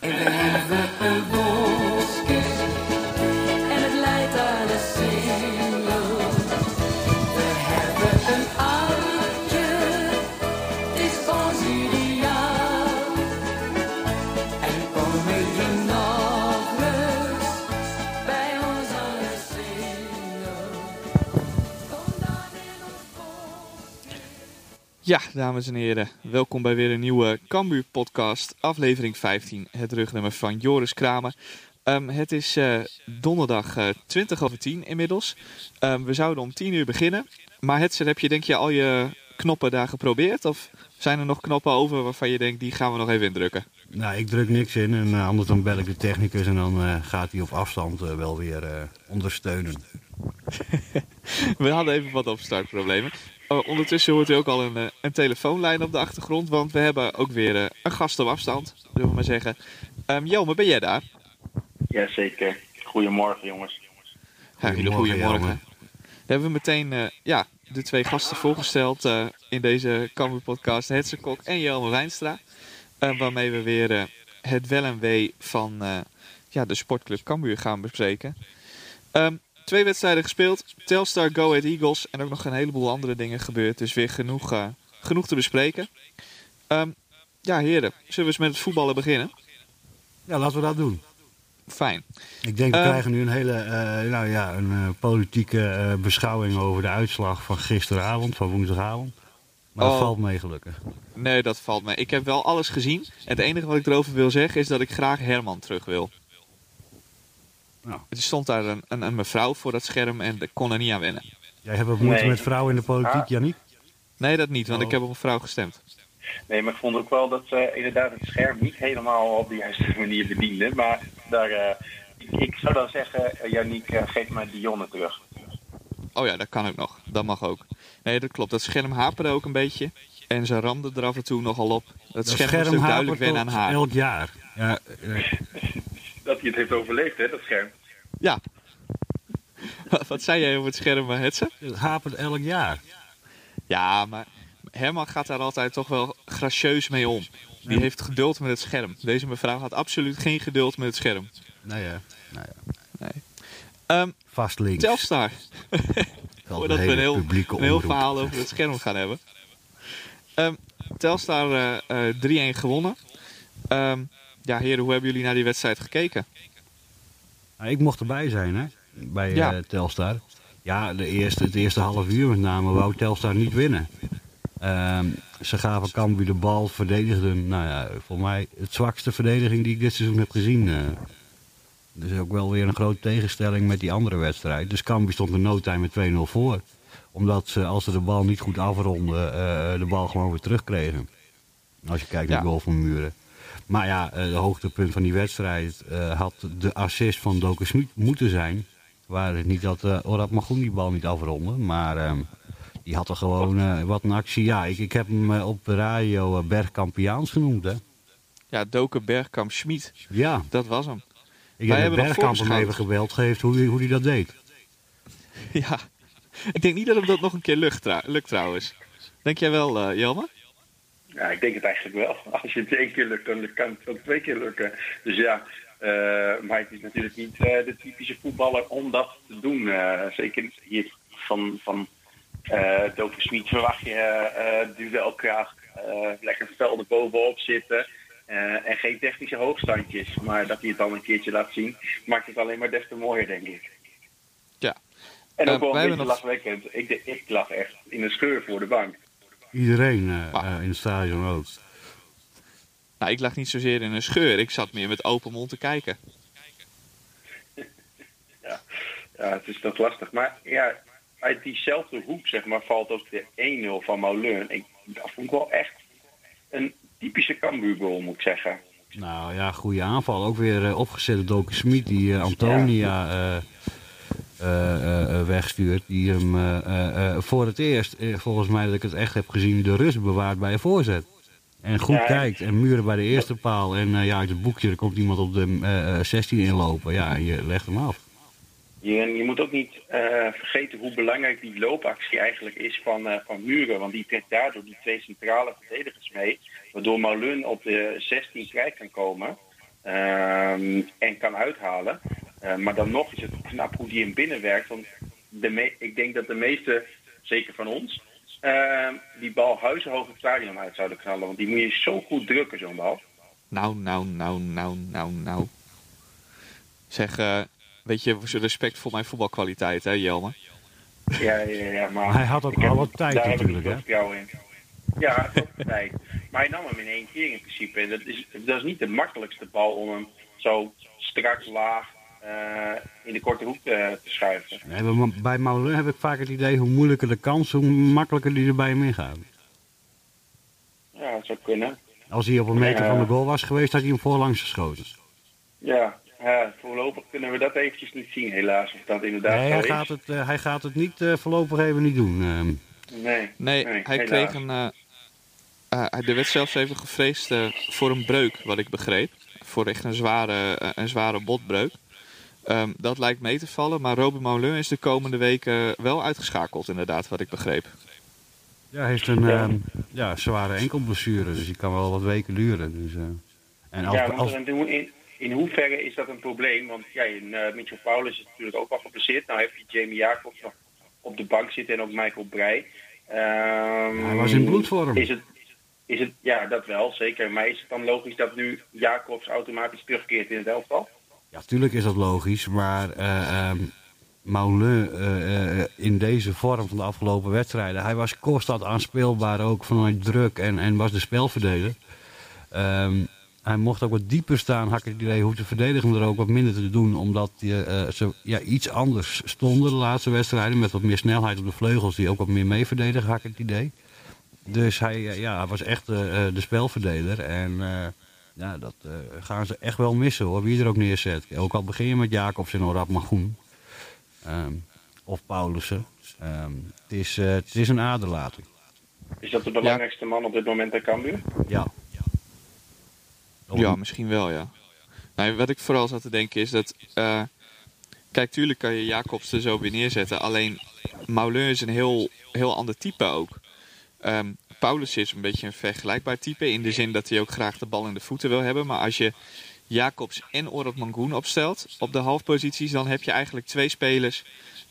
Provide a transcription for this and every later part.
En we hebben Ja, dames en heren, welkom bij weer een nieuwe Cambuur podcast, aflevering 15, het rugnummer van Joris Kramer. Ehm, het is eh, donderdag eh 20 over 10 inmiddels. Ehm, we zouden om 10 uur beginnen, maar Hetzer, heb je denk je al je knoppen daar geprobeerd? Of zijn er nog knoppen over waarvan je denkt, die gaan we nog even indrukken? Nou, ik druk niks in en eh, anders dan bel ik de technicus en dan gaat hij op afstand wel weer ondersteunen. We hadden even wat opstartproblemen. Oh, ondertussen hoort u ook al een, eh, een telefoonlijn op de achtergrond, want we hebben ook weer eh, een gast op afstand, zullen we maar zeggen. Ehm Jelme, ben jij daar? Jazeker. Goedemorgen, jongens. Goedemorgen, goedemorgen. We hebben meteen eh, ja, de twee gasten voorgesteld eh, in deze Cambuur podcast. Hetze Kok en Jelme Wijnstra. Waarmee we weer het wel en wee van eh, ja, de sportclub Cambuur gaan bespreken. Ehm, twee wedstrijden gespeeld. Telstar, Go Ahead Eagles en ook nog een heleboel andere dingen gebeurd. Dus weer genoeg, eh, genoeg te bespreken. Ehm, ja, heren, zullen we eens met het voetballen beginnen? Ja, laten we dat doen. Fijn. Ik denk we Eh, krijgen nu een hele eh, nou ja, een, eh, politieke beschouwing over de uitslag van gisteravond, van woensdagavond. Maar dat Oh. valt mee gelukkig. Nee, dat valt me. Ik heb wel alles gezien. En het enige wat ik erover wil zeggen is dat ik graag Herman terug wil. Nou. Er stond daar een, een, een mevrouw voor dat scherm en ik kon er niet aan wennen. Jij hebt wat moeite Nee. met vrouwen in de politiek, Ah. Janniek? Nee, dat niet, want Oh. ik heb op een vrouw gestemd. Nee, maar ik vond ook wel dat ze inderdaad het scherm niet helemaal op de juiste manier bedienden. Maar daar, eh, ik, ik zou dan zeggen, eh, Yannick, eh, geef mij Dionne terug. Oh ja, dat kan ook nog. Dat mag ook. Nee, dat klopt. Dat scherm haperde ook een beetje. En ze ramde er af en toe nogal op. Dat, scherm, moest ook duidelijk aan haar. elk jaar. Ja, eh, Dat hij het heeft overleefd, hè, dat scherm. Ja. Wat- zei jij over het scherm, eh, Hetze? het hapert elk jaar. Ja, maar Herman gaat daar altijd toch wel gracieus mee om. Die Ja. heeft geduld met het scherm. Deze mevrouw had absoluut geen geduld met het scherm. Nou ja, nou ja. Ehm, vast links. Telstar. Voordat we een heel, publieke een heel verhaal over het scherm gaan hebben. Ehm, Telstar eh, eh, 3-1 gewonnen. Ehm, ja, heren, hoe hebben jullie naar die wedstrijd gekeken? Nou, ik mocht erbij zijn, hè? Bij Ja. eh, Telstar. Ja, de eerste, het eerste half uur met name wou Telstar niet winnen. Ehm, ze gaven Cambuur de bal, verdedigden, nou ja, voor mij het zwakste verdediging die ik dit seizoen heb gezien. eh. dus ook wel weer een grote tegenstelling met die andere wedstrijd. Dus Cambuur stond in no time met 2-0 voor. Omdat ze, als ze de bal niet goed afronden, eh, de bal gewoon weer terugkregen. Als je kijkt naar Ja. de goal van Muren. Maar ja, eh, de hoogtepunt van die wedstrijd eh, had de assist van Doken Smit moeten zijn. Waar het niet dat uh, Orad Magoen die bal niet afronde. Maar ehm, die had er gewoon eh, wat een actie. Ja, ik, ik heb hem eh, op de radio eh, Bergkampiaans genoemd. Hè? Ja, Doken Bergkamp Schmid. Ja, Dat was hem. ik Wij heb Bergkamp hem even gebeld. Geeft hoe hij hoe die dat deed. Ja. Ik denk niet dat hem dat nog een keer lukt, trou- lukt trouwens. Denk jij wel, eh Jelme? Ja, ik denk het eigenlijk wel. Als je het één keer lukt, dan kan het ook twee keer lukken. Dus ja, eh, maar het is natuurlijk niet eh, de typische voetballer om dat te doen. Eh, zeker hier van, van Smit verwacht je eh duelkracht, lekker velden bovenop zitten. en geen technische hoogstandjes. Maar dat hij het dan een keertje laat zien, maakt het alleen maar des te mooier, denk ik. Ja. En ook wel een beetje nog- lachwekkend. Ik, ik lag echt in een scheur voor de bank. Iedereen eh, eh, in het stadion ook. Nou, ik lag niet zozeer in een scheur. Ik zat meer met open mond te kijken. Ja, het is toch lastig. Maar ja, uit diezelfde hoek zeg maar, valt ook de 1-0 van Moulin. Ik, dat vond ik wel echt een typische Cambuur-goal, moet ik zeggen. Nou ja, goede aanval. Ook weer eh, opgezet door Smit die eh, Antonia wegstuurt. Die hem eh, eh, eh, voor het eerst, volgens mij dat ik het echt heb gezien, de rust bewaart bij een voorzet. En goed Ja. kijkt en muren bij de eerste paal. En eh, ja, uit het boekje er komt iemand op de eh, eh, 16 inlopen. Ja, je legt hem af. Je, je moet ook niet vergeten hoe belangrijk die loopactie eigenlijk is van, van Muren. Want die trekt daardoor die twee centrale verdedigers mee. Waardoor Moulin op de 16 vrij kan komen. Ehm, en kan uithalen. Eh, maar dan nog is het knap hoe die hem binnenwerkt. Want de me- ik denk dat de meeste, zeker van ons, ehm, die bal huizenhoog het stadion uit zouden knallen. Want die moet je zo goed drukken, zo'n bal. Nou, nou, nou, nou, nou, nou. Zeg, eh, weet je, respect voor mijn voetbalkwaliteit, hè, Jelmer? Ja, ja, ja, maar Hij had ook alle tijd daar heb ik natuurlijk, het op jou in. Ja, tijd. Maar hij nam hem in één keer in principe. En dat is, dat is niet de makkelijkste bal om hem zo strak laag eh, in de korte hoek te, te schuiven. Nee, bij Moulin heb ik vaak het idee, hoe moeilijker de kans, hoe makkelijker die er bij hem ingaat. Ja, dat zou kunnen. Als hij op een meter van de goal was geweest, had hij hem voorlangs geschoten. Ja, ja, voorlopig kunnen we dat eventjes niet zien, helaas. Of dat inderdaad Nee, hij is. gaat het, eh, hij gaat het niet eh, voorlopig even niet doen. ehm. Nee, Nee, hij helaas. kreeg een. Eh, eh, er werd zelfs even gevreesd eh, voor een breuk, wat ik begreep. Voor echt een zware, een zware botbreuk. Ehm, dat lijkt mee te vallen, maar Robin Moulin is de komende weken wel uitgeschakeld, inderdaad, wat ik begreep. ja, hij heeft een Ja. ehm, ja, zware enkelblessure, dus die kan wel wat weken duren. Dus, eh, en als, Ja, als, in, hoeverre is dat een probleem? Want ja, in, eh, Mitchell Paulus is natuurlijk ook al geblesseerd. Nou heeft je Jamie Jacobs nog op de bank zitten en ook Michael Breij. Ehm, Hij was in bloedvorm. Is het, is het, ja, dat wel, zeker. Maar is het dan logisch dat nu Jacobs automatisch terugkeert in het elftal? Ja, tuurlijk is dat logisch, maar eh, in deze vorm van de afgelopen wedstrijden, hij was constant aanspeelbaar ook vanuit druk en, en was de spelverdeler. Ehm, hij mocht ook wat dieper staan, had ik het idee, hoeft de verdedigen er ook wat minder te doen, omdat ze ja, iets anders stonden de laatste wedstrijden, met wat meer snelheid op de vleugels, die ook wat meer meeverdedigen, had ik het idee. Dus hij, eh, ja, hij was echt eh, eh, de spelverdeler en... eh, ja, dat eh, gaan ze echt wel missen hoor, wie je er ook neerzet. Ook al begin je met Jacobs en Orad Magoen. Ehm, of Paulussen. Ehm, het, is, eh, het is een aderlating. Is dat de belangrijkste man op dit moment bij Cambuur? Ja. Ja, misschien wel, ja. Nou, wat ik vooral zat te denken is dat... eh, kijk, tuurlijk kan je Jacobs er zo weer neerzetten. Alleen Moulin is een heel, heel ander type ook. Ehm, Paulus is een beetje een vergelijkbaar type. In de zin dat hij ook graag de bal in de voeten wil hebben. Maar als je Jacobs en Orad Mangoen opstelt op de halfposities... dan heb je eigenlijk twee spelers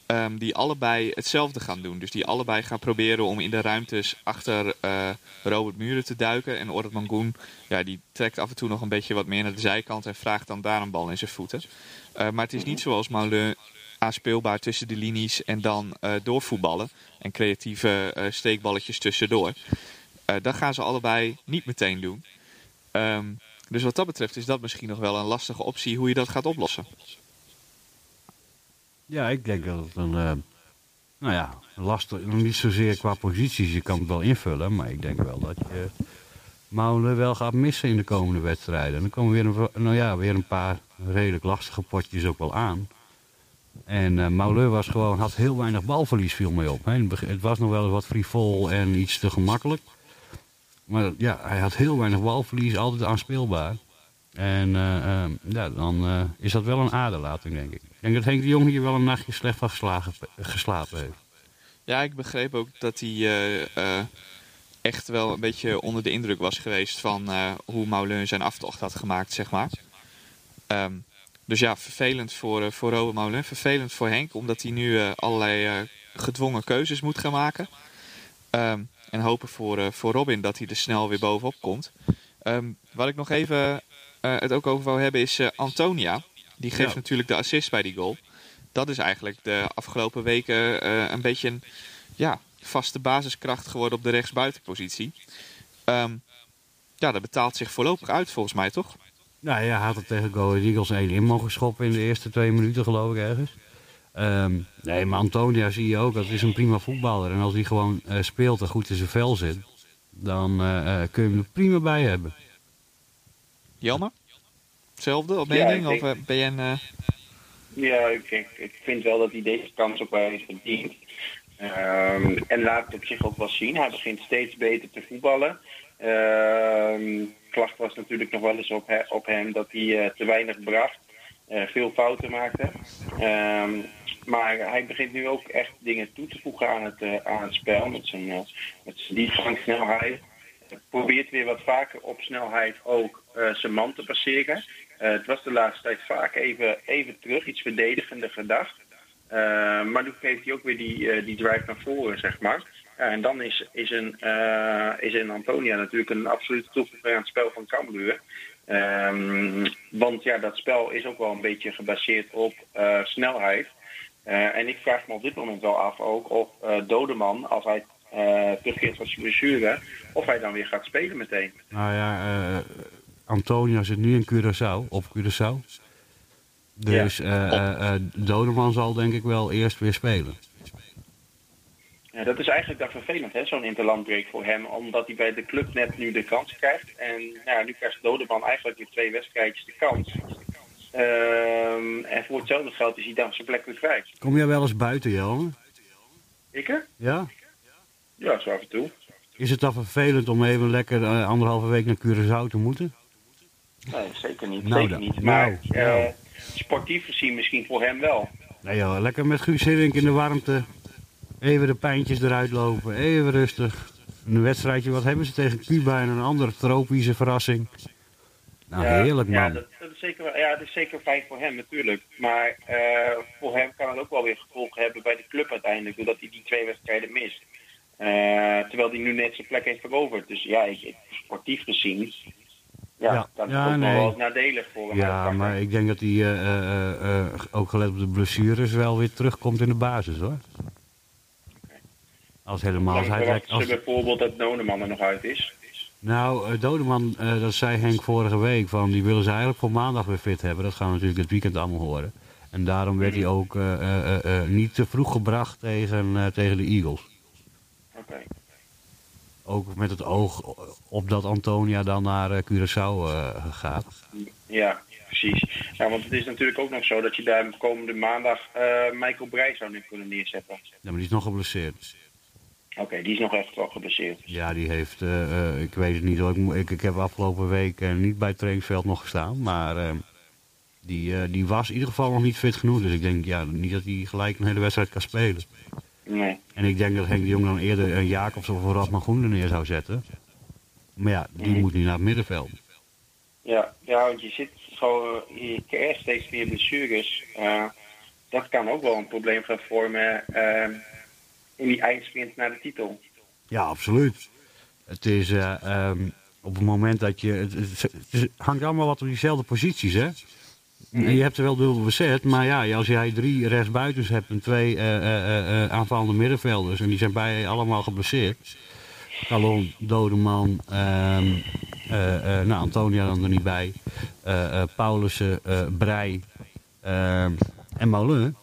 ehm, die allebei hetzelfde gaan doen. Dus die allebei gaan proberen om in de ruimtes achter eh, Robert Muren te duiken. En Orad Mangoen, ja, die trekt af en toe nog een beetje wat meer naar de zijkant... en vraagt dan daar een bal in zijn voeten. Eh, maar het is niet zoals Moulin aanspeelbaar tussen de linies en dan eh, doorvoetballen. En creatieve eh, steekballetjes tussendoor. Eh, dat gaan ze allebei niet meteen doen. Ehm, dus wat dat betreft is dat misschien nog wel een lastige optie hoe je dat gaat oplossen. Ja, ik denk dat het een, nou ja, lastig, niet zozeer qua posities, je kan het wel invullen, maar ik denk wel dat je Molen wel gaat missen in de komende wedstrijden. En dan komen weer een, nou ja, weer een paar redelijk lastige potjes ook wel aan. En Moulin was gewoon, had heel weinig balverlies, viel mij op. het was nog wel wat frivol en iets te gemakkelijk. Maar ja, hij had heel weinig balverlies, altijd aanspeelbaar. En eh, eh, ja, dan eh, is dat wel een aderlating, denk ik. Ik denk dat Henk de Jong hier wel een nachtje slecht van geslapen heeft. Ja, ik begreep ook dat hij echt wel een beetje onder de indruk was geweest van hoe Moulin zijn aftocht had gemaakt, zeg maar. Ehm, dus ja, vervelend voor, eh, voor Robert Moulin, vervelend voor Henk, omdat hij nu eh, allerlei eh, gedwongen keuzes moet gaan maken. Ehm, en hopen voor, voor Robin dat hij er snel weer bovenop komt. Ehm, wat ik nog even het ook over wou hebben is Antonia. Die geeft Ja. natuurlijk de assist bij die goal. Dat is eigenlijk de afgelopen weken een beetje een ja, vaste basiskracht geworden op de rechtsbuitenpositie. Ehm, ja, dat betaalt zich voorlopig uit volgens mij, toch? Nou ja, hij had het tegen Go Ahead Eagles 1 in mogen schoppen in de eerste twee minuten, geloof ik ergens. Ehm, nee, maar Antonia zie je ook, dat is een prima voetballer. En als hij gewoon eh, speelt en goed in zijn vel zit, dan eh, eh, kun je hem er prima bij hebben. Jelmer? Hetzelfde op Ja, mening? ik of ben je een... eh, Ja, ik, ik, ik vind wel dat hij deze kans ook wel heeft verdiend. Ehm, en laat het op zich ook wel zien. Hij begint steeds beter te voetballen. Ehm klacht was natuurlijk nog wel eens op, op hem dat hij eh, te weinig bracht. eh, veel fouten maakte. Ehm, maar hij begint nu ook echt dingen toe te voegen aan het, eh, aan spel. Met zijn, met zijn diepgangssnelheid. probeert weer wat vaker op snelheid ook zijn man te passeren. Het was de laatste tijd vaak even, even terug, iets verdedigender gedacht. Eh, maar nu geeft hij ook weer die, eh, die drive naar voren, zeg maar. Ja, en dan is, is, een, eh, is een Antonia natuurlijk een absolute toevoeging aan het spel van Cambuur. Ehm, want ja, dat spel is ook wel een beetje gebaseerd op eh, snelheid. Eh, en ik vraag me op dit moment wel af ook of eh, Dodeman, als hij eh, terugkeert van zijn blessure, of hij dan weer gaat spelen meteen. Nou ja, eh Antonia zit nu in Curaçao, op Curaçao. Dus eh eh, eh, Dodeman zal denk ik wel eerst weer spelen. Ja, dat is eigenlijk dan vervelend, hè, zo'n interlandbreak voor hem. Omdat hij bij de club net nu de kans krijgt. En ja, nu krijgt Dodeman eigenlijk weer twee wedstrijdjes de kans. Ehm, en voor hetzelfde geld is hij dan zijn plek weer kwijt. Kom jij wel eens buiten? Ik hè? Ja? Ja, zo af en toe. Is het dan vervelend om even lekker eh, anderhalve week naar Curaçao te moeten? Nee, zeker niet. Nou zeker niet. Maar Nou, eh, nou. sportief gezien misschien voor hem wel. Nee joh, lekker met Guus Hiddink in de warmte. Even de pijntjes eruit lopen, even rustig. Een wedstrijdje, wat hebben ze tegen Cuba en een andere tropische verrassing. Nou, Ja, heerlijk Ja, man. dat, dat is zeker, ja, dat is zeker fijn voor hem natuurlijk. Maar eh, voor hem kan het ook wel weer gevolgen hebben bij de club uiteindelijk. Doordat hij die twee wedstrijden mist. Eh, terwijl hij nu net zijn plek heeft veroverd. Dus ja, ik, sportief gezien. Ja, Ja, dat is ja, ook nee. wel eens nadelig voor hem. Ja, maar ik denk dat hij, eh, ook gelet op de blessures, wel weer terugkomt in de basis hoor. Als helemaal als verwachten ze bijvoorbeeld dat Noneman er nog uit is. Nou, eh, Dodeman, eh, dat zei Henk vorige week, van die willen ze eigenlijk voor maandag weer fit hebben. Dat gaan we natuurlijk het weekend allemaal horen. En daarom werd hij ook eh, niet te vroeg gebracht tegen, tegen de Eagles. Oké. Ook met het oog op dat Antonia dan naar Curaçao gaat. Ja, precies. Ja, want het is natuurlijk ook nog zo dat je daar komende maandag Michael Breij zou nu kunnen neerzetten. Ja, maar die is nog geblesseerd. Oké, die is nog echt wel geblesseerd. Ja, die heeft, eh, eh, ik weet het niet hoor, ik, ik, ik heb afgelopen week eh, niet bij het trainingsveld nog gestaan. Maar die, die was in ieder geval nog niet fit genoeg. Dus ik denk ja, niet dat hij gelijk een hele wedstrijd kan spelen. Nee. En ik denk dat Henk de Jong dan eerder een Jacobs of een Rasman Groen er neer zou zetten. Maar ja, die Mhm. moet nu naar het middenveld. Ja, ja, want je zit gewoon, je krijgt steeds meer blessures. Dat kan ook wel een probleem gaan vormen eh, in die eindsprint naar de titel. Ja, absoluut. Het is eh, ehm, op het moment dat je... Het, het- het is- hangt allemaal wat op diezelfde posities, hè? En Je hebt er wel dubbel bezet, maar ja, als jij drie rechtsbuitens hebt en twee eh, eh, aanvallende middenvelders... en die zijn bij allemaal geblesseerd... Calon, Dodeman, eh, nou, Antonia dan er niet bij... Paulussen, Brei ehm, en Moulin...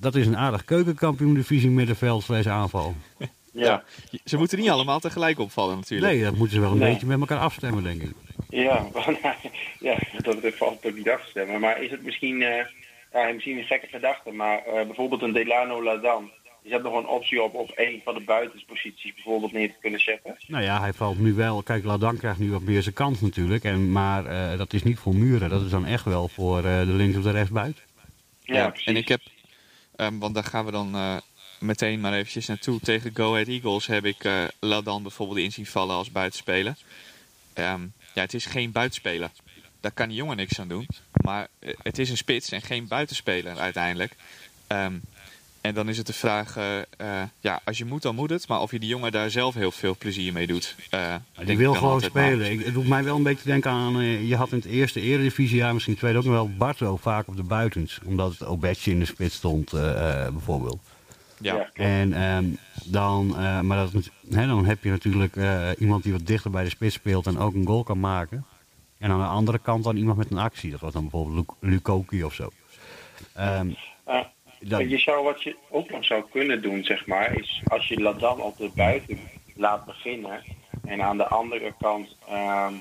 Dat is een aardig keukenkampioen divisie middenveld slash aanval. Ja, Ze moeten niet allemaal tegelijk opvallen natuurlijk. Nee, dat moeten ze wel een Nee. beetje met elkaar afstemmen, denk ik. ja, ja dat valt ook niet af te stemmen. Maar is het misschien, eh, ja, misschien een gekke gedachte, maar eh, bijvoorbeeld een Delano Ladan. Je hebt nog een optie op, op een van de buitensposities bijvoorbeeld neer te kunnen zetten. Nou ja, hij valt nu wel. Kijk, Ladan krijgt nu wat meer zijn kans natuurlijk. En, maar eh, dat is niet voor Muren. Dat is dan echt wel voor eh, de links of de rechtsbuiten. Ja, precies. en ik heb, ehm, want daar gaan we dan eh, meteen maar eventjes naartoe. Tegen Go Ahead Eagles heb ik eh Ladan bijvoorbeeld in zien vallen als buitenspeler. Ehm, ja, het is geen buitenspeler. Daar kan die jongen niks aan doen. Maar eh, het is een spits en geen buitenspeler uiteindelijk. Ehm, en dan is het de vraag, eh, eh, ja, als je moet dan moet het. Maar of je die jongen daar zelf heel veel plezier mee doet. eh, die ik wil gewoon maar. spelen. Ik, het doet mij wel een beetje denken aan... eh, je had in het eerste eredivisiejaar, misschien tweede ook nog wel... Barto vaak op de buitens. Omdat het Obetje in de spits stond, eh, eh, bijvoorbeeld. Ja. En ehm, dan, eh, maar dat, hè, dan heb je natuurlijk eh, iemand die wat dichter bij de spits speelt en ook een goal kan maken. En aan de andere kant dan iemand met een actie. Dat was dan bijvoorbeeld Luk- Lukoki of zo. Ehm, Eh, dan- Je zou, wat je ook nog zou kunnen doen, zeg maar, is als je Ladan op de buiten laat beginnen en aan de andere kant ehm,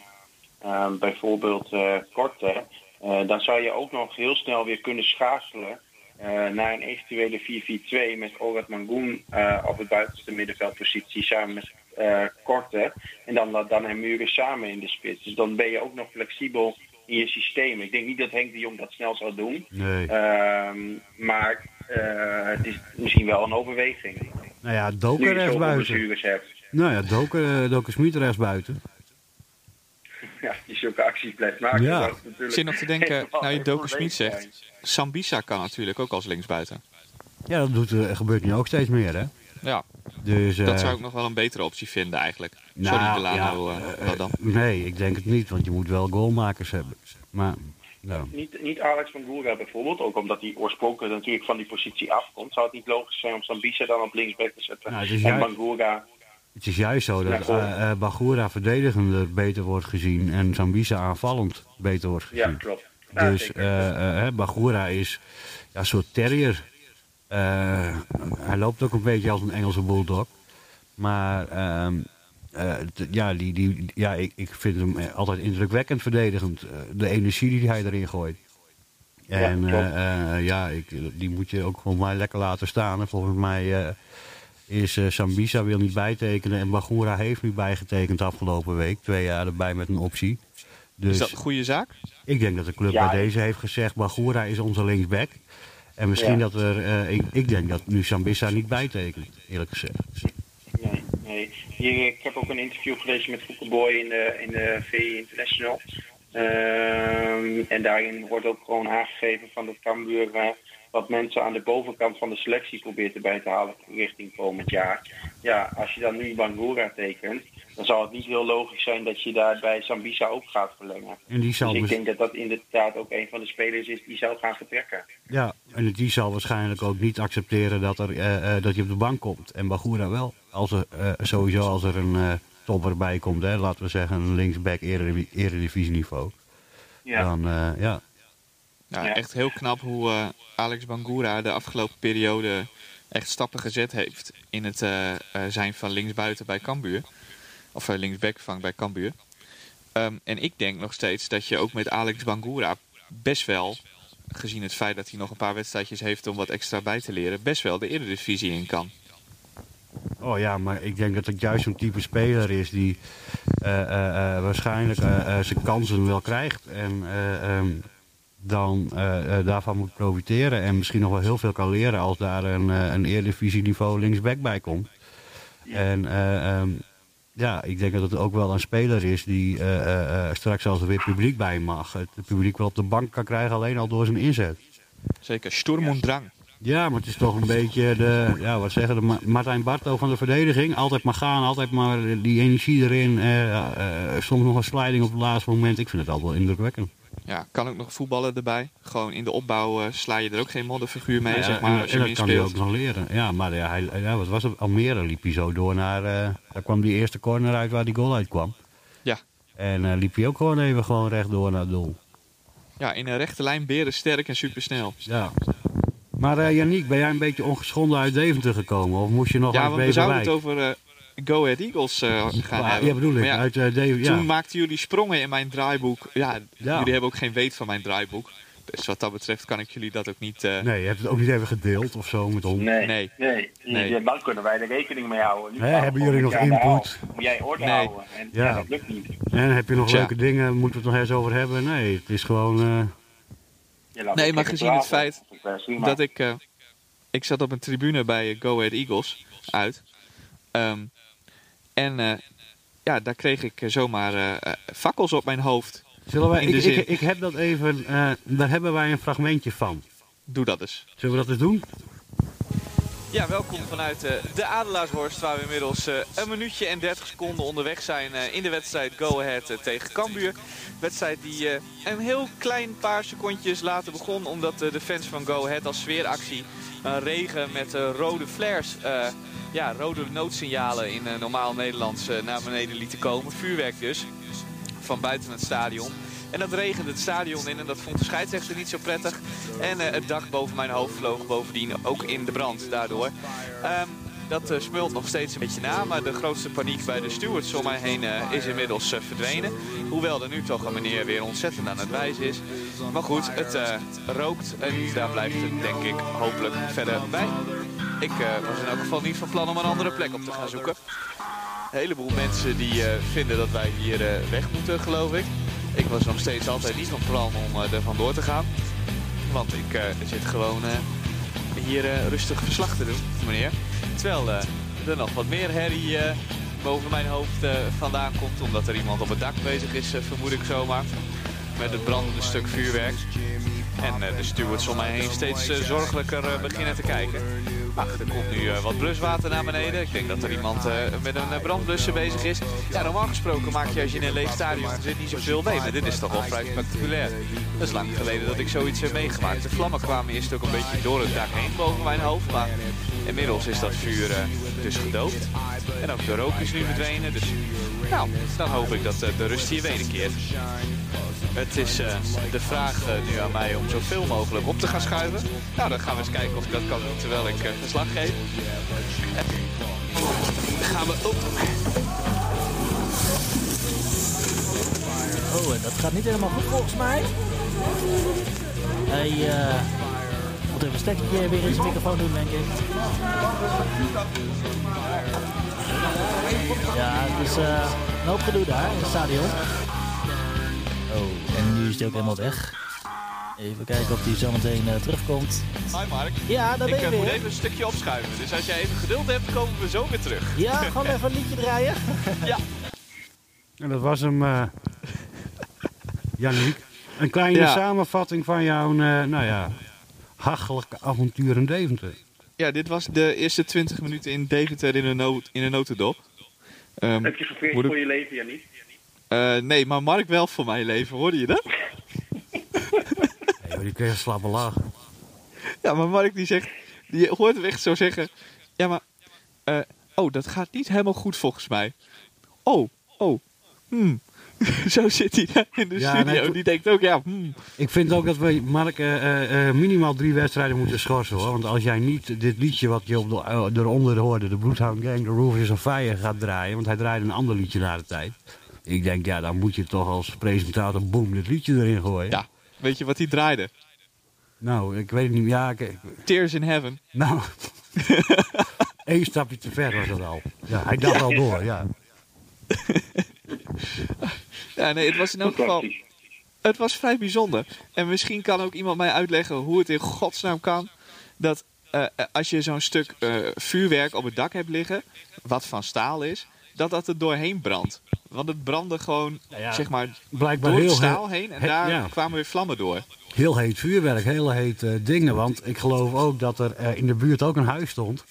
ehm, bijvoorbeeld eh Korte, eh, dan zou je ook nog heel snel weer kunnen schakelen eh, naar een eventuele 4-4-2 met Orad Mangoen op het buitenste middenveldpositie samen met Korte en dan Ladan en Muren samen in de spits. Dus dan ben je ook nog flexibel in je systeem. Ik denk niet dat Henk de Jong dat snel zal doen. nee. Ehm, maar eh, het is misschien wel een overweging. nou ja, Doker rechtsbuiten. Nou ja, Doken, uh, Doken Smit rechts buiten. Ja, die zulke acties blijft maken. Ja. dat is natuurlijk Ik zit nog te denken, nou je probleem Smit zegt, Sambisa kan natuurlijk ook als linksbuiten. Ja, dat doet, eh, gebeurt nu ook steeds meer, hè? Ja, Dus, dat eh, zou ik nog wel een betere optie vinden eigenlijk. nou, Sorry Delano, ja, eh, eh, dan? Nee, ik denk het niet, want je moet wel goalmakers hebben. Maar, nou, Niet, niet Alex van Goera bijvoorbeeld, ook omdat hij oorspronkelijk natuurlijk van die positie afkomt. Zou het niet logisch zijn om Sambisa dan op linksback te zetten? Nou, het is en juist- Bangura, het is juist zo dat eh eh, Bagura verdedigender beter wordt gezien en Zambisa aanvallend beter wordt ja gezien. klopt. Ja, dus zeker. eh, eh, Bagura is ja, een soort terrier. Eh, hij loopt ook een beetje als een Engelse bulldog. Maar ehm, eh, ja, die, die, ja ik, ik vind hem eh, altijd indrukwekkend verdedigend. Eh, de energie die hij erin gooit. En eh, eh, ja, ik, die moet je ook gewoon maar lekker laten staan. En volgens mij eh, is Sambisa wil niet bijtekenen. En Bagura heeft nu bijgetekend afgelopen week. Twee jaar erbij met een optie. Dus Is dat een goede zaak? ik denk dat de club Ja, bij deze heeft gezegd, Bagura is onze linksback. En misschien Ja. dat er, eh, ik, ik denk dat nu Sambissa niet bijtekent, eerlijk gezegd. Nee, nee. Hier, ik heb ook een interview gelezen met Fouke Boy in de, in de VI International. Ehm, en daarin wordt ook gewoon aangegeven van dat Cambuur eh, wat mensen aan de bovenkant van de selectie probeert erbij te halen richting komend jaar. Ja, als je dan nu Bangura tekent, dan zal het niet heel logisch zijn dat je daar bij Sambisa ook gaat verlengen. En die zal, Dus ik denk dat dat inderdaad ook een van de spelers is die zou gaan vertrekken. ja, en die zal waarschijnlijk ook niet accepteren dat, er, eh, eh, dat je op de bank komt. En Bagura wel. Als er, eh, sowieso als er een eh, topper bij komt, hè, laten we zeggen een linksback eredivi- eredivisieniveau. Ja. Dan, eh, ja, Ja, Ja. echt heel knap hoe Alex Bangura de afgelopen periode echt stappen gezet heeft in het zijn van linksbuiten bij Cambuur. Of uh, linksback van bij Cambuur. Ehm, en ik denk nog steeds dat je ook met Alex Bangura best wel, gezien het feit dat hij nog een paar wedstrijdjes heeft om wat extra bij te leren, best wel de Eredivisie in kan. Oh ja, maar ik denk dat het juist zo'n type speler is die eh, eh, eh, waarschijnlijk eh, eh, zijn kansen wel krijgt. En eh, ehm, dan eh, eh, daarvan moet profiteren. En misschien nog wel heel veel kan leren als daar een, eh een Eredivisie-niveau linksback bij komt. En eh, ehm, ja, ik denk dat het ook wel een speler is die eh, eh, eh, straks als er weer publiek bij mag. Het publiek wel op de bank kan krijgen alleen al door zijn inzet. Zeker, Sturm und Drang. Ja, maar het is toch een beetje de, ja, wat zeggen de Ma- Martijn Barto van de verdediging. Altijd maar gaan, altijd maar die energie erin. soms nog een sliding op het laatste moment. Ik vind het altijd wel indrukwekkend. Ja, kan ook nog voetballen erbij. Gewoon in de opbouw eh, sla je er ook geen modderfiguur mee, Ja, zeg en- maar, als je en dat kan hij ook nog leren. Ja, maar ja, hij, ja, wat was het? Almere liep hij zo door naar... eh, daar kwam die eerste corner uit waar die goal uit kwam. Ja. En eh, liep hij ook gewoon even gewoon rechtdoor naar het doel. Ja, in een rechte lijn beren sterk en supersnel. Ja. Maar Yannick, ben jij een beetje ongeschonden uit Deventer gekomen? Of moest je nog Ja, uit want we zouden het over Go Ahead Eagles eh, gaan Ja, hebben. Ja, bedoel ik. Ja, uit eh ja. Toen maakten jullie sprongen in mijn draaiboek. Ja, Ja. jullie hebben ook geen weet van mijn draaiboek. Dus wat dat betreft kan ik jullie dat ook niet... eh, Nee, je hebt het ook niet even gedeeld of zo met ons. Nee, Nee. nee. Nee. Ja, dan kunnen wij er rekening mee houden. Nu hebben jullie nog input? Moet jij orde Nee. houden. En Ja. dat lukt niet. En heb je nog leuke dingen? Moeten we het nog eens over hebben? Nee, het is gewoon... eh, Nee, maar gezien het feit Dat ik... eh, ik zat op een tribune bij Go Ahead Eagles uit. Ehm, en eh, ja, daar kreeg ik eh, zomaar eh, eh, fakkels op mijn hoofd. zullen wij, In de ik, zin. ik, ik heb dat even... eh, daar hebben wij een fragmentje van. Doe dat eens. Zullen we dat eens doen? Ja, welkom vanuit eh, de Adelaarshorst, waar we inmiddels eh, een minuutje en 30 seconden onderweg zijn eh, in de wedstrijd Go Ahead tegen Cambuur. Wedstrijd die eh, een heel klein paar secondjes later begon, omdat eh, de fans van Go Ahead als sfeeractie een regen met eh, rode flares, eh, ja, rode noodsignalen in eh, normaal Nederlands eh, naar beneden lieten komen. Vuurwerk dus, van buiten het stadion. En dat regende het stadion in en dat vond de scheidsrechter niet zo prettig. En eh, het dak boven mijn hoofd vloog bovendien ook in de brand daardoor. Ehm, dat smult nog steeds een beetje na, maar de grootste paniek bij de stewards om mij heen is inmiddels verdwenen. Hoewel er nu toch een meneer weer ontzettend aan het wijzen is. Maar goed, het rookt en daar blijft het denk ik hopelijk verder bij. Ik eh, was in elk geval niet van plan om een andere plek op te gaan zoeken. Een heleboel mensen die eh, vinden dat wij hier eh, weg moeten, geloof ik. Ik was nog steeds altijd niet van plan om er vandoor te gaan. Want ik zit gewoon hier rustig verslag te doen, meneer. Terwijl er nog wat meer herrie boven mijn hoofd vandaan komt. Omdat er iemand op het dak bezig is, vermoed ik zomaar. Met het brandende stuk vuurwerk. En eh, de stewards om mij heen steeds eh, zorgelijker eh, beginnen te kijken. Ach, er komt nu wat bluswater naar beneden. Ik denk dat er iemand met een brandblusser bezig is. Ja, normaal gesproken maak je als je in een leeg stadion zit niet zoveel mee. Maar dit is toch wel vrij spectaculair. Dat is lang geleden dat ik zoiets heb meegemaakt. De vlammen kwamen eerst ook een beetje door het dak heen boven mijn hoofd. Maar inmiddels is dat vuur dus gedoofd. En ook de rook is nu verdwenen. Dus nou, dan hoop ik dat eh, de rust hier wederkeert. Het is eh, de vraag eh, nu aan mij om zoveel mogelijk op te gaan schuiven. Nou, dan gaan we eens kijken of ik dat kan doen terwijl ik eh, verslag geef. En gaan we op. Oh, en dat gaat niet helemaal goed volgens mij. Hij moet even een weer in zijn microfoon doen, denk ik. Ja, het is eh, een hoop gedoe daar in het stadion. Oh, en nu is hij ook helemaal weg. Even kijken of hij zometeen uh, terugkomt. Hi Mark. Ja, daar Ik ben je eh, moet weer. even een stukje opschuiven. Dus als jij even geduld hebt, komen we zo weer terug. Ja, gewoon even een liedje draaien. En dat was hem, eh Janiek. Een kleine Ja. samenvatting van jouw, eh, nou ja, hachelijke avontuur in Deventer. Ja, dit was de eerste 20 minuten in Deventer in een, noot, in een notendop. Ehm, Heb je gevreesd ik- voor je leven, Jannie? eh, nee, maar Mark wel voor mijn leven, hoorde je dat? Hey, joh, die kreeg een slappe lach. Ja, maar Mark die zegt, die hoort hem echt zo zeggen. Ja, maar, eh, oh, dat gaat niet helemaal goed volgens mij. Oh, oh, hmm. zo zit hij daar in de Ja, studio. nee, die denkt ook, ja, hmm. Ik vind ook dat we Mark eh, eh, eh, minimaal drie wedstrijden moeten schorsen hoor. Want als jij niet dit liedje wat je op de, eronder hoorde, de Bloodhound Gang, The Roof is on Fire, gaat draaien. Want hij draaide een ander liedje na de tijd. Ik denk, ja, dan moet je toch als presentator boem dit liedje erin gooien. Ja, weet je wat hij draaide? Nou, ik weet niet. Ja, ik, Tears in Heaven. nou. Eén stapje te ver was dat al. Ja, hij dacht al door, ja. Ja, nee, het was in elk geval... Het was vrij bijzonder. En misschien kan ook iemand mij uitleggen hoe het in godsnaam kan dat eh, eh, als je zo'n stuk eh, vuurwerk op het dak hebt liggen, wat van staal is, dat dat er doorheen brandt. Want het brandde gewoon, Nou ja, zeg maar, Blijkbaar door het staal he- heen en he- daar ja. kwamen weer vlammen door. heel heet vuurwerk, heel heet eh, dingen. Want ik geloof ook dat er eh, in de buurt ook een huis stond.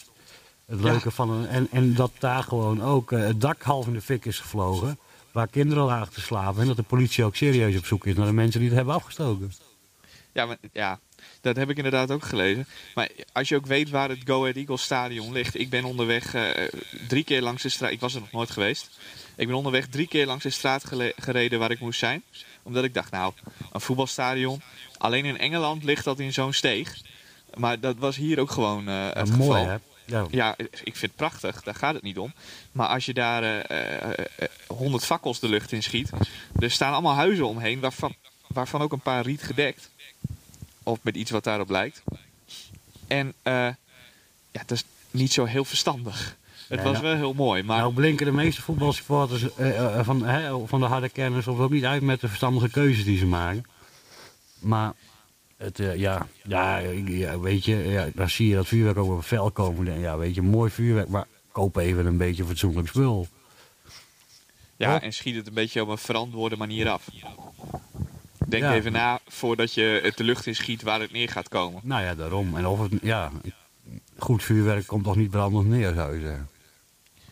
Het leuke van een, en, en dat daar gewoon ook eh, het dak half in de fik is gevlogen. Waar kinderen lagen te slapen. En dat de politie ook serieus op zoek is naar de mensen die het hebben afgestoken. Ja, maar, ja, dat heb ik inderdaad ook gelezen. Maar als je ook weet waar het Go Ahead Eagles stadion ligt. Ik ben onderweg eh, drie keer langs de straat. Ik was er nog nooit geweest. Ik ben onderweg drie keer langs de straat gereden waar ik moest zijn. Omdat ik dacht, nou, een voetbalstadion. Alleen in Engeland ligt dat in zo'n steeg. Maar dat was hier ook gewoon eh, het Ja, geval. mooi hè? Ja, Ja, ik vind het prachtig, daar gaat het niet om. Maar als je daar eh, eh, eh, 100 fakkels de lucht in schiet. Er staan allemaal huizen omheen, waarvan, waarvan ook een paar riet gedekt. Of met iets wat daarop lijkt. En eh, ja, dat is niet zo heel verstandig. Het was nou- wel heel mooi, maar Nou blinken de meeste voetbalsupporters van, van de harde kenners ook niet uit met de verstandige keuzes die ze maken. Maar het, eh, ja, ja, weet je, ja, dan zie je dat vuurwerk op het vel komen. En ja, weet je, mooi vuurwerk, maar koop even een beetje fatsoenlijk spul. ja, Wat? en schiet het een beetje op een verantwoorde manier af. Denk Ja. even na voordat je het de lucht in schiet waar het neer gaat komen. Nou ja, daarom. En of het, ja, goed vuurwerk komt toch niet brandend neer, zou je zeggen.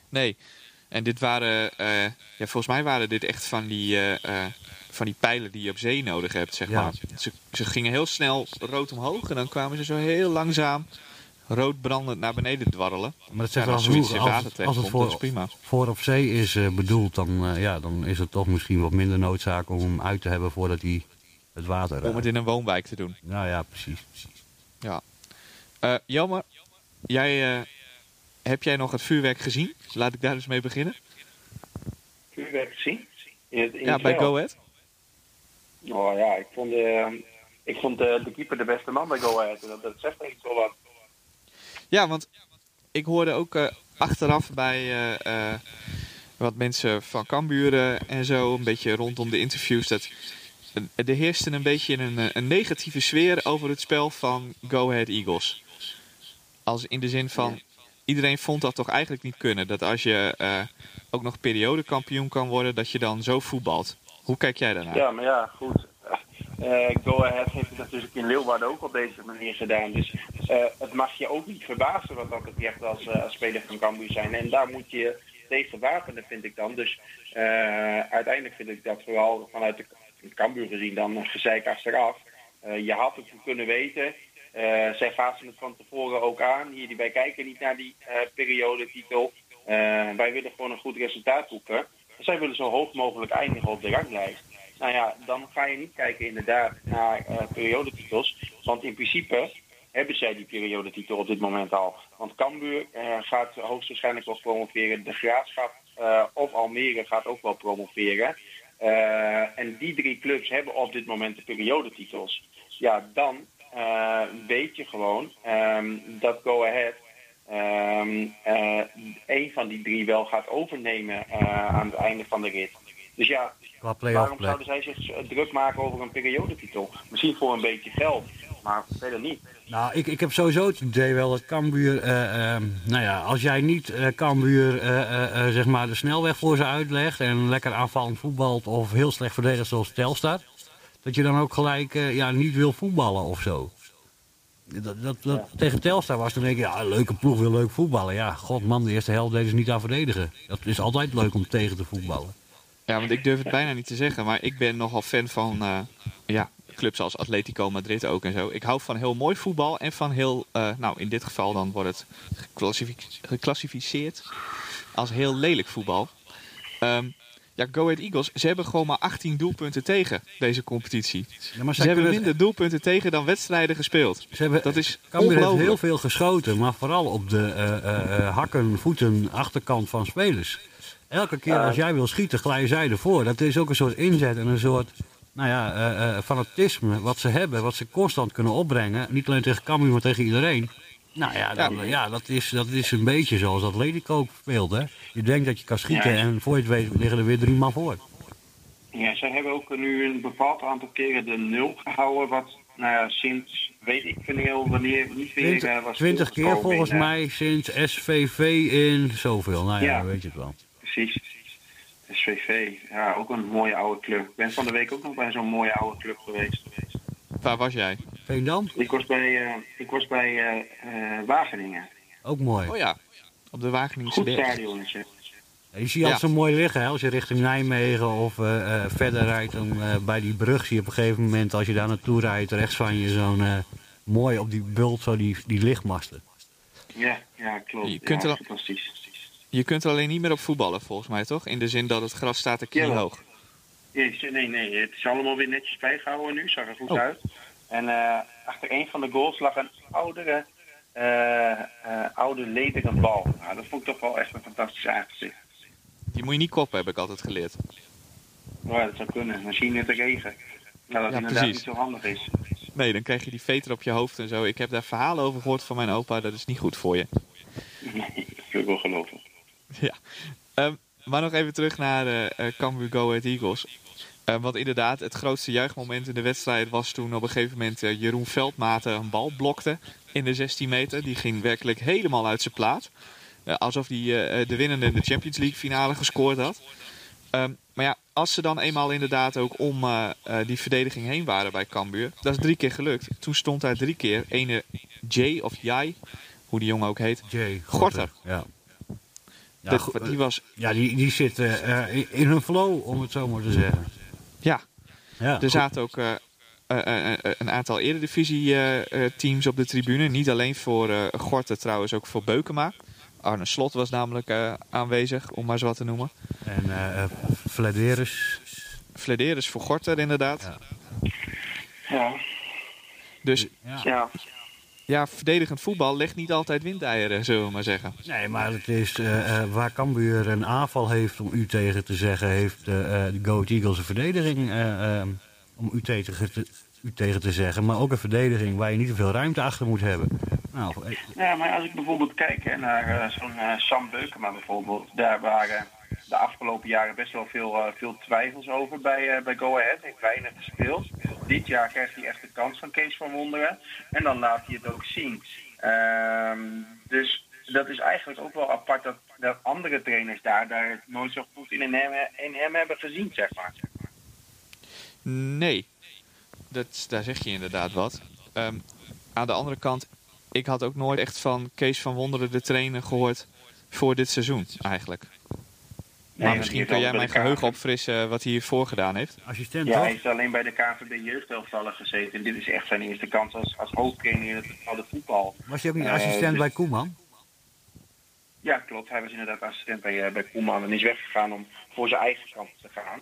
Nee. En dit waren, eh, ja, volgens mij waren dit echt van die, eh, van die pijlen die je op zee nodig hebt, zeg Ja. maar. Ze, ze gingen heel snel rood omhoog en dan kwamen ze zo heel langzaam rood brandend naar beneden dwarrelen. Maar dat zegt wel als zoiets genoeg. in Als, water het- als het voor, is prima. voor op zee is eh, bedoeld, dan, eh, ja, dan is het toch misschien wat minder noodzaak om hem uit te hebben voordat hij het water Om raakt. het in een woonwijk te doen. Nou ja, precies. Ja. Eh Jelmer, jij, eh, heb jij nog het vuurwerk gezien? Laat ik daar dus mee beginnen. Vuurwerk gezien? In het, in Ja, bij? Go Ahead. Oh ja, ik vond, eh, ik vond eh, de keeper de beste man bij Go Ahead. Dat, zegt echt wel wat. Ja, want ik hoorde ook eh, achteraf bij wat mensen van Camburen en zo, een beetje rondom de interviews, dat er heerste een beetje een, een negatieve sfeer over het spel van Go Ahead Eagles. Als in de zin van, iedereen vond dat toch eigenlijk niet kunnen. Dat als je ook nog periodekampioen kan worden, dat je dan zo voetbalt. Hoe kijk jij daarnaar? Ja, maar ja, goed. Eh, Go Ahead heeft het natuurlijk in Leeuwarden ook op deze manier gedaan. Dus eh, het mag je ook niet verbazen wat dat betreft als, eh, als speler van Cambuur zijn. En daar moet je tegen wapenen, vind ik dan. Dus eh, uiteindelijk vind ik dat vooral vanuit de Cambuur gezien dan gezeik achteraf. Je had het kunnen weten. Zij gaven het van tevoren ook aan. Hier, die, wij kijken niet naar die periodetitel. Eh, wij willen gewoon een goed resultaat boeken. Zij willen zo hoog mogelijk eindigen op de ranglijst. Nou ja, dan ga je niet kijken inderdaad naar eh, periodetitels. Want in principe hebben zij die periodetitel op dit moment al. Want Cambuur eh, gaat hoogstwaarschijnlijk wel promoveren. De Graafschap eh, of Almere gaat ook wel promoveren. En die drie clubs hebben op dit moment de periodetitels. Ja, dan weet je gewoon ehm, dat Go Ahead ehm, eh, een van die drie wel gaat overnemen eh, aan het einde van de rit. Dus ja, waarom zouden zij zich eh, druk maken over een periodetitel? Misschien voor een beetje geld, maar verder niet. Nou, ik, ik heb sowieso het idee wel dat Cambuur, eh, nou ja, als jij niet eh Cambuur zeg maar de snelweg voor ze uitlegt en lekker aanvallend voetbalt of heel slecht verdedigt zoals Telstar, dat je dan ook gelijk ja, niet wil voetballen of zo. Dat, dat, Tegen Telstar was dan denk ik, ja, leuke ploeg wil leuk voetballen. Ja, god man, de eerste helft deden ze niet aan verdedigen. Dat is altijd leuk om tegen te voetballen. Ja, want ik durf het bijna niet te zeggen, maar ik ben nogal fan van eh, ja, clubs als Atletico Madrid ook en zo. Ik hou van heel mooi voetbal en van heel, eh, nou in dit geval dan wordt het geclassific- geclassificeerd als heel lelijk voetbal. Ehm, ja, Go Ahead Eagles, ze hebben gewoon maar 18 doelpunten tegen deze competitie. Ja, maar Ze hebben het- minder doelpunten tegen dan wedstrijden gespeeld. Ze hebben, Dat is Cambuur heeft heel veel geschoten, maar vooral op de eh, eh, eh, hakken, voeten, achterkant van spelers. Elke keer als jij wil schieten, glijden zij ervoor. Dat is ook een soort inzet en een soort nou ja, eh, eh, fanatisme wat ze hebben, wat ze constant kunnen opbrengen. Niet alleen tegen Cambuur, maar tegen iedereen. Nou ja, dan, Ja. ja. dat, is, dat is een beetje zoals Atletico ook speelt. Hè? Je denkt dat je kan schieten Ja. en voor je het weet liggen er weer drie man voor. Ja, zij hebben ook nu een bepaald aantal keren de nul gehouden. Wat nou ja, sinds weet ik veel wanneer niet weer Twintig, eh, was twintig keer voorgekomen volgens mij sinds SVV in zoveel. Nou ja, weet je het wel. Precies. SVV, ja, ook een mooie oude club. Ik ben van de week ook nog bij zo'n mooie oude club geweest. Waar was jij? Veendam? Ik was bij, eh, ik was bij eh, eh, Wageningen. Ook mooi. Oh ja, op de Wageningse Goed. Ja, Je ziet altijd Ja. zo mooi liggen hè? als je richting Nijmegen of eh, eh, verder rijdt. Dan, eh, bij die brug zie je op een gegeven moment, als je daar naartoe rijdt, rechts van je zo'n eh, mooi op die bult, zo die, die lichtmasten. Ja, ja, klopt. Je kunt ja, er al- fantastisch. Je kunt er alleen niet meer op voetballen volgens mij, toch? In de zin dat het gras staat er Jawel. kniehoog. Nee, nee, nee, het is allemaal weer netjes bijgehouden nu, zag er goed Oh. uit. En eh, achter een van de goals lag een oudere, eh, eh, oude lederen bal. Nou, dat vond ik toch wel echt een fantastisch aangezicht. Die moet je niet koppen, heb ik altijd geleerd. Ja, dat zou kunnen. Dan zie je het regen. Nou, dat Ja, inderdaad precies. niet zo handig is. Nee, dan krijg je die veter op je hoofd en zo. Ik heb daar verhalen over gehoord van mijn opa, dat is niet goed voor je. Nee, dat wil ik wel geloven. Ja. Ehm, maar nog even terug naar eh Cambuur Go Ahead Eagles. Eh, want inderdaad, het grootste juichmoment in de wedstrijd was toen op een gegeven moment eh, Jeroen Veldmaten een bal blokte in de 16 meter. Die ging werkelijk helemaal uit zijn plaat. Eh, alsof hij de winnende in de Champions League finale gescoord had. Ehm, maar ja, als ze dan eenmaal inderdaad ook om die verdediging heen waren bij Cambuur. Dat is drie keer gelukt. Toen stond daar drie keer ene Jay of Jai, hoe die jongen ook heet. Jay Gorter. Ja. Ja, Dat- die was, ja die, die zitten in- in hun flow, om het zo maar te zeggen. Ja, Ja, Er zaten ook eh, eh, eh, een aantal eredivisie-teams op de tribune. Niet alleen voor eh Gorten, trouwens ook voor Beukema. Arne Slot was namelijk eh, aanwezig, om maar zo wat te noemen. En Flederis. Flederis voor Gorter, inderdaad. Ja. Ja, Dus Ja. Ja. verdedigend voetbal legt niet altijd windeieren, zullen we maar zeggen. Nee, maar het is eh, eh, waar Cambuur een aanval heeft om u tegen te zeggen, heeft eh, de Go Ahead Eagles een verdediging om u tegen, te, u tegen te zeggen. Maar ook een verdediging waar je niet te veel ruimte achter moet hebben. Nou, Ja, maar als ik bijvoorbeeld kijk hè, naar zo'n Sam Beukema bijvoorbeeld, daar waren de afgelopen jaren best wel veel, eh, veel twijfels over bij, eh, bij Go Ahead. Heeft weinig gespeeld. Dit jaar krijgt hij echt de kans van Kees van Wonderen. En dan laat hij het ook zien. Ehm, dus dat is eigenlijk ook wel apart dat, dat andere trainers daar, daar het nooit zo goed in hem, in hebben gezien, zeg maar. Nee, dat, daar zeg je inderdaad wat. Ehm, aan de andere kant, ik had ook nooit echt van Kees van Wonderen de trainer gehoord voor dit seizoen eigenlijk. Nee, maar misschien kun heeft jij mijn geheugen opfrissen wat hij hiervoor gedaan heeft. Assistent Ja, toch? hij is alleen bij de KVB jeugdelftallen gezeten. En dit is echt zijn eerste kans als, als hoofdtrainer in het voetbal. Was je ook niet Eh, assistent dus- bij Koeman? Ja, klopt. Hij was inderdaad assistent bij, eh, bij Koeman en is weggegaan om voor zijn eigen kant te gaan.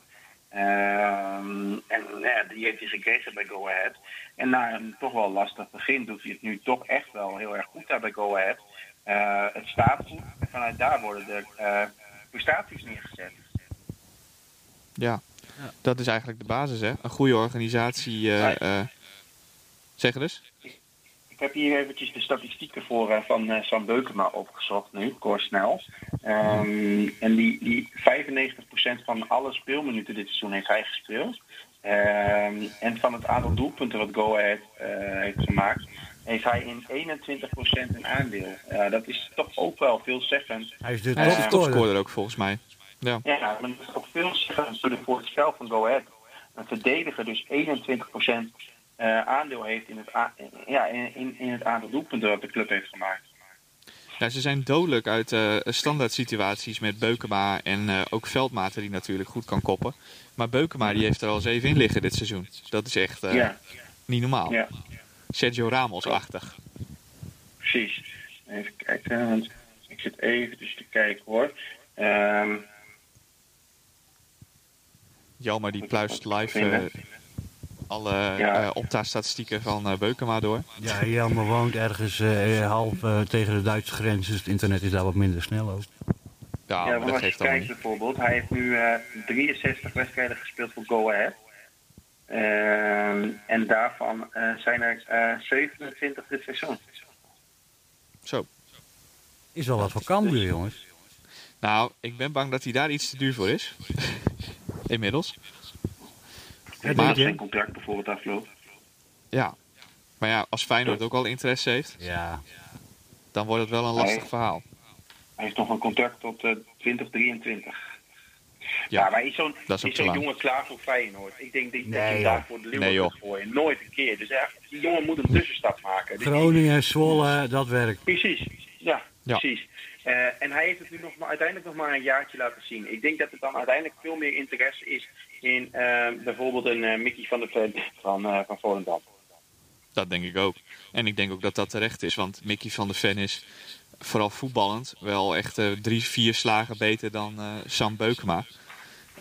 Ehm, en ja, die heeft hij gekregen bij Go Ahead. En na een toch wel lastig begin doet hij het nu toch echt wel heel erg goed daar bij Go Ahead. Eh, het staat goed en vanuit daar worden de eh, prestaties neergezet. Ja. Ja. dat is eigenlijk de basis hè. Een goede organisatie. eh, Ja. eh, zeg het eens. Ik heb hier eventjes de statistieken voor eh, van eh, Sam Beukema opgezocht nu, kort snel. Ehm, en die, die 95% van alle speelminuten dit seizoen heeft hij gespeeld. Ehm, en van het aantal doelpunten wat Go Ahead eh, heeft gemaakt, heeft hij in 21% een aandeel. Eh, dat is toch ook wel veelzeggend. Hij is de Hij is de topscorer. topscorer ook volgens mij. Ja. Ja, maar dat is ook veelzeggend voor, de, voor het spel van Go Ahead. Een verdediger dus 21% eh, aandeel heeft in het, ja, in, in, in het aantal doelpunten dat de club heeft gemaakt. Ja, ze zijn dodelijk uit eh standaard situaties met Beukema en eh, ook Veldmaten die natuurlijk goed kan koppen. Maar Beukema die heeft er al zeven in liggen dit seizoen. Dat is echt eh, ja, niet normaal. ja, Sergio Ramos-achtig. precies. Even kijken, want ik zit even dus te kijken hoor. Ehm, Jelmer die pluist live eh, alle Ja. eh opta-statistieken van eh, Beukema door. Ja, Jelmer woont ergens eh, half tegen de Duitse grens, dus het internet is daar wat minder snel ook. Ja, ja, maar dat als je kijkt bijvoorbeeld, hij heeft nu eh, 63 wedstrijden gespeeld voor Go Ahead. Ehm, en daarvan eh, zijn er eh 27 dit seizoen. Zo. Is wel wat voor Cambuur, jongens. Nou, ik ben bang dat hij daar iets te duur voor is. Inmiddels. Ja, Maar- zijn contract bijvoorbeeld afloopt. Ja. Maar ja, als Feyenoord ook al interesse heeft, Ja, dan wordt het wel een lastig verhaal. Hij heeft nog een contract tot eh 2023. Ja. Ja, maar is zo'n Dat is zo'n lang. jongen klaar voor Feyenoord? Ik denk dat dat je Nee, hem daar voor de Nee, Leeuwen joh. kunt gooien. Nooit een keer. Dus echt, die jongen moet een tussenstap maken. Groningen, Zwolle, dat werkt. Precies, ja, Ja. precies. Eh, en hij heeft het nu nog maar, uiteindelijk nog maar een jaartje laten zien. Ik denk dat er dan uiteindelijk veel meer interesse is in eh, bijvoorbeeld een eh, Mickey van der Ven van, eh van Volendam. Dat denk ik ook. En ik denk ook dat dat terecht is. Want Mickey van der Ven is vooral voetballend wel echt drie, vier slagen beter dan eh, Sam Beukema.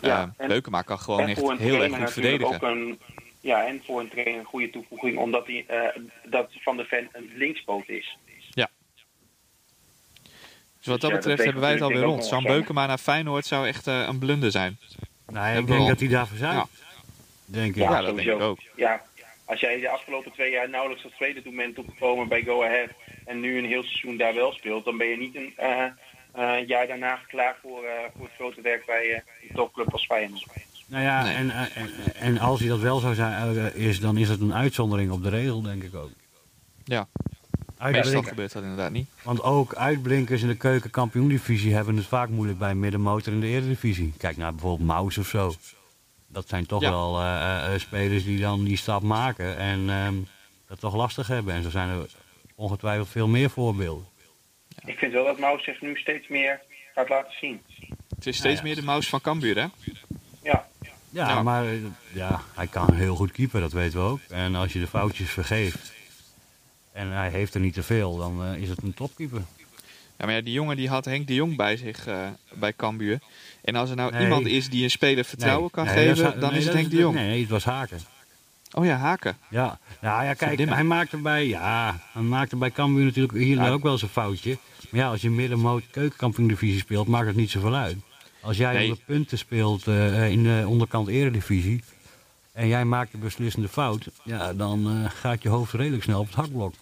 Ja, Eh, en- Beukema kan gewoon echt voor een heel erg trainer goed natuurlijk verdedigen. Ook een, ja, en voor een trainer een goede toevoeging, omdat hij, eh, dat Van der Ven een linkspoot is. Dus wat dat ja, dat betreft hebben wij het alweer rond. Sam. Beukema naar Feyenoord zou echt eh, een blunder zijn. Nou, ik denk dat hij daarvoor zijn. Ja. Denk ik. Ja, Ja, dat denk ik ook. Ja, als jij de afgelopen twee jaar nauwelijks tot tweede toe bent opgekomen bij Go Ahead en nu een heel seizoen daar wel speelt, dan ben je niet een eh, eh, jaar daarna klaar voor, eh, voor het grote werk bij eh, een topclub als Feyenoord. Nou ja, Nee. en, en, en als hij dat wel zou zijn, eh, is, dan is het een uitzondering op de regel, denk ik ook. Ja, meestal gebeurt dat inderdaad niet. want ook uitblinkers in de keukenkampioendivisie hebben het vaak moeilijk bij middenmotor in de eredivisie. Kijk naar bijvoorbeeld Maus of zo. Dat zijn toch Ja. wel eh, eh, spelers die dan die stap maken en ehm, dat toch lastig hebben. En zo zijn er ongetwijfeld veel meer voorbeelden. Ik vind wel dat Maus zich nu steeds meer gaat laten zien. Het is steeds ja. meer de mouse van Cambuur, hè? Ja, Ja, maar eh, ja, hij kan heel goed keeper, dat weten we ook. En als je de foutjes vergeeft en hij heeft er niet te veel, dan eh, is het een topkeeper. Ja, maar ja, die jongen die had Henk de Jong bij zich eh, bij Cambuur. En als er nou Nee. iemand is die een speler vertrouwen kan Nee, geven, dan nee, is het Henk de Jong. Nee, het was Haken. Oh ja, Haken. Ja, nou ja, kijk, hij maakte bij, ja, hij maakte bij Cambuur natuurlijk hier daar ook wel eens een foutje. Maar ja, als je middenmoot keukenkampioen-divisie speelt, maakt het niet zoveel uit. Als jij Nee. op de punten speelt eh, in de onderkant eredivisie en jij maakt de beslissende fout, ja, dan eh, gaat je hoofd redelijk snel op het hakblok.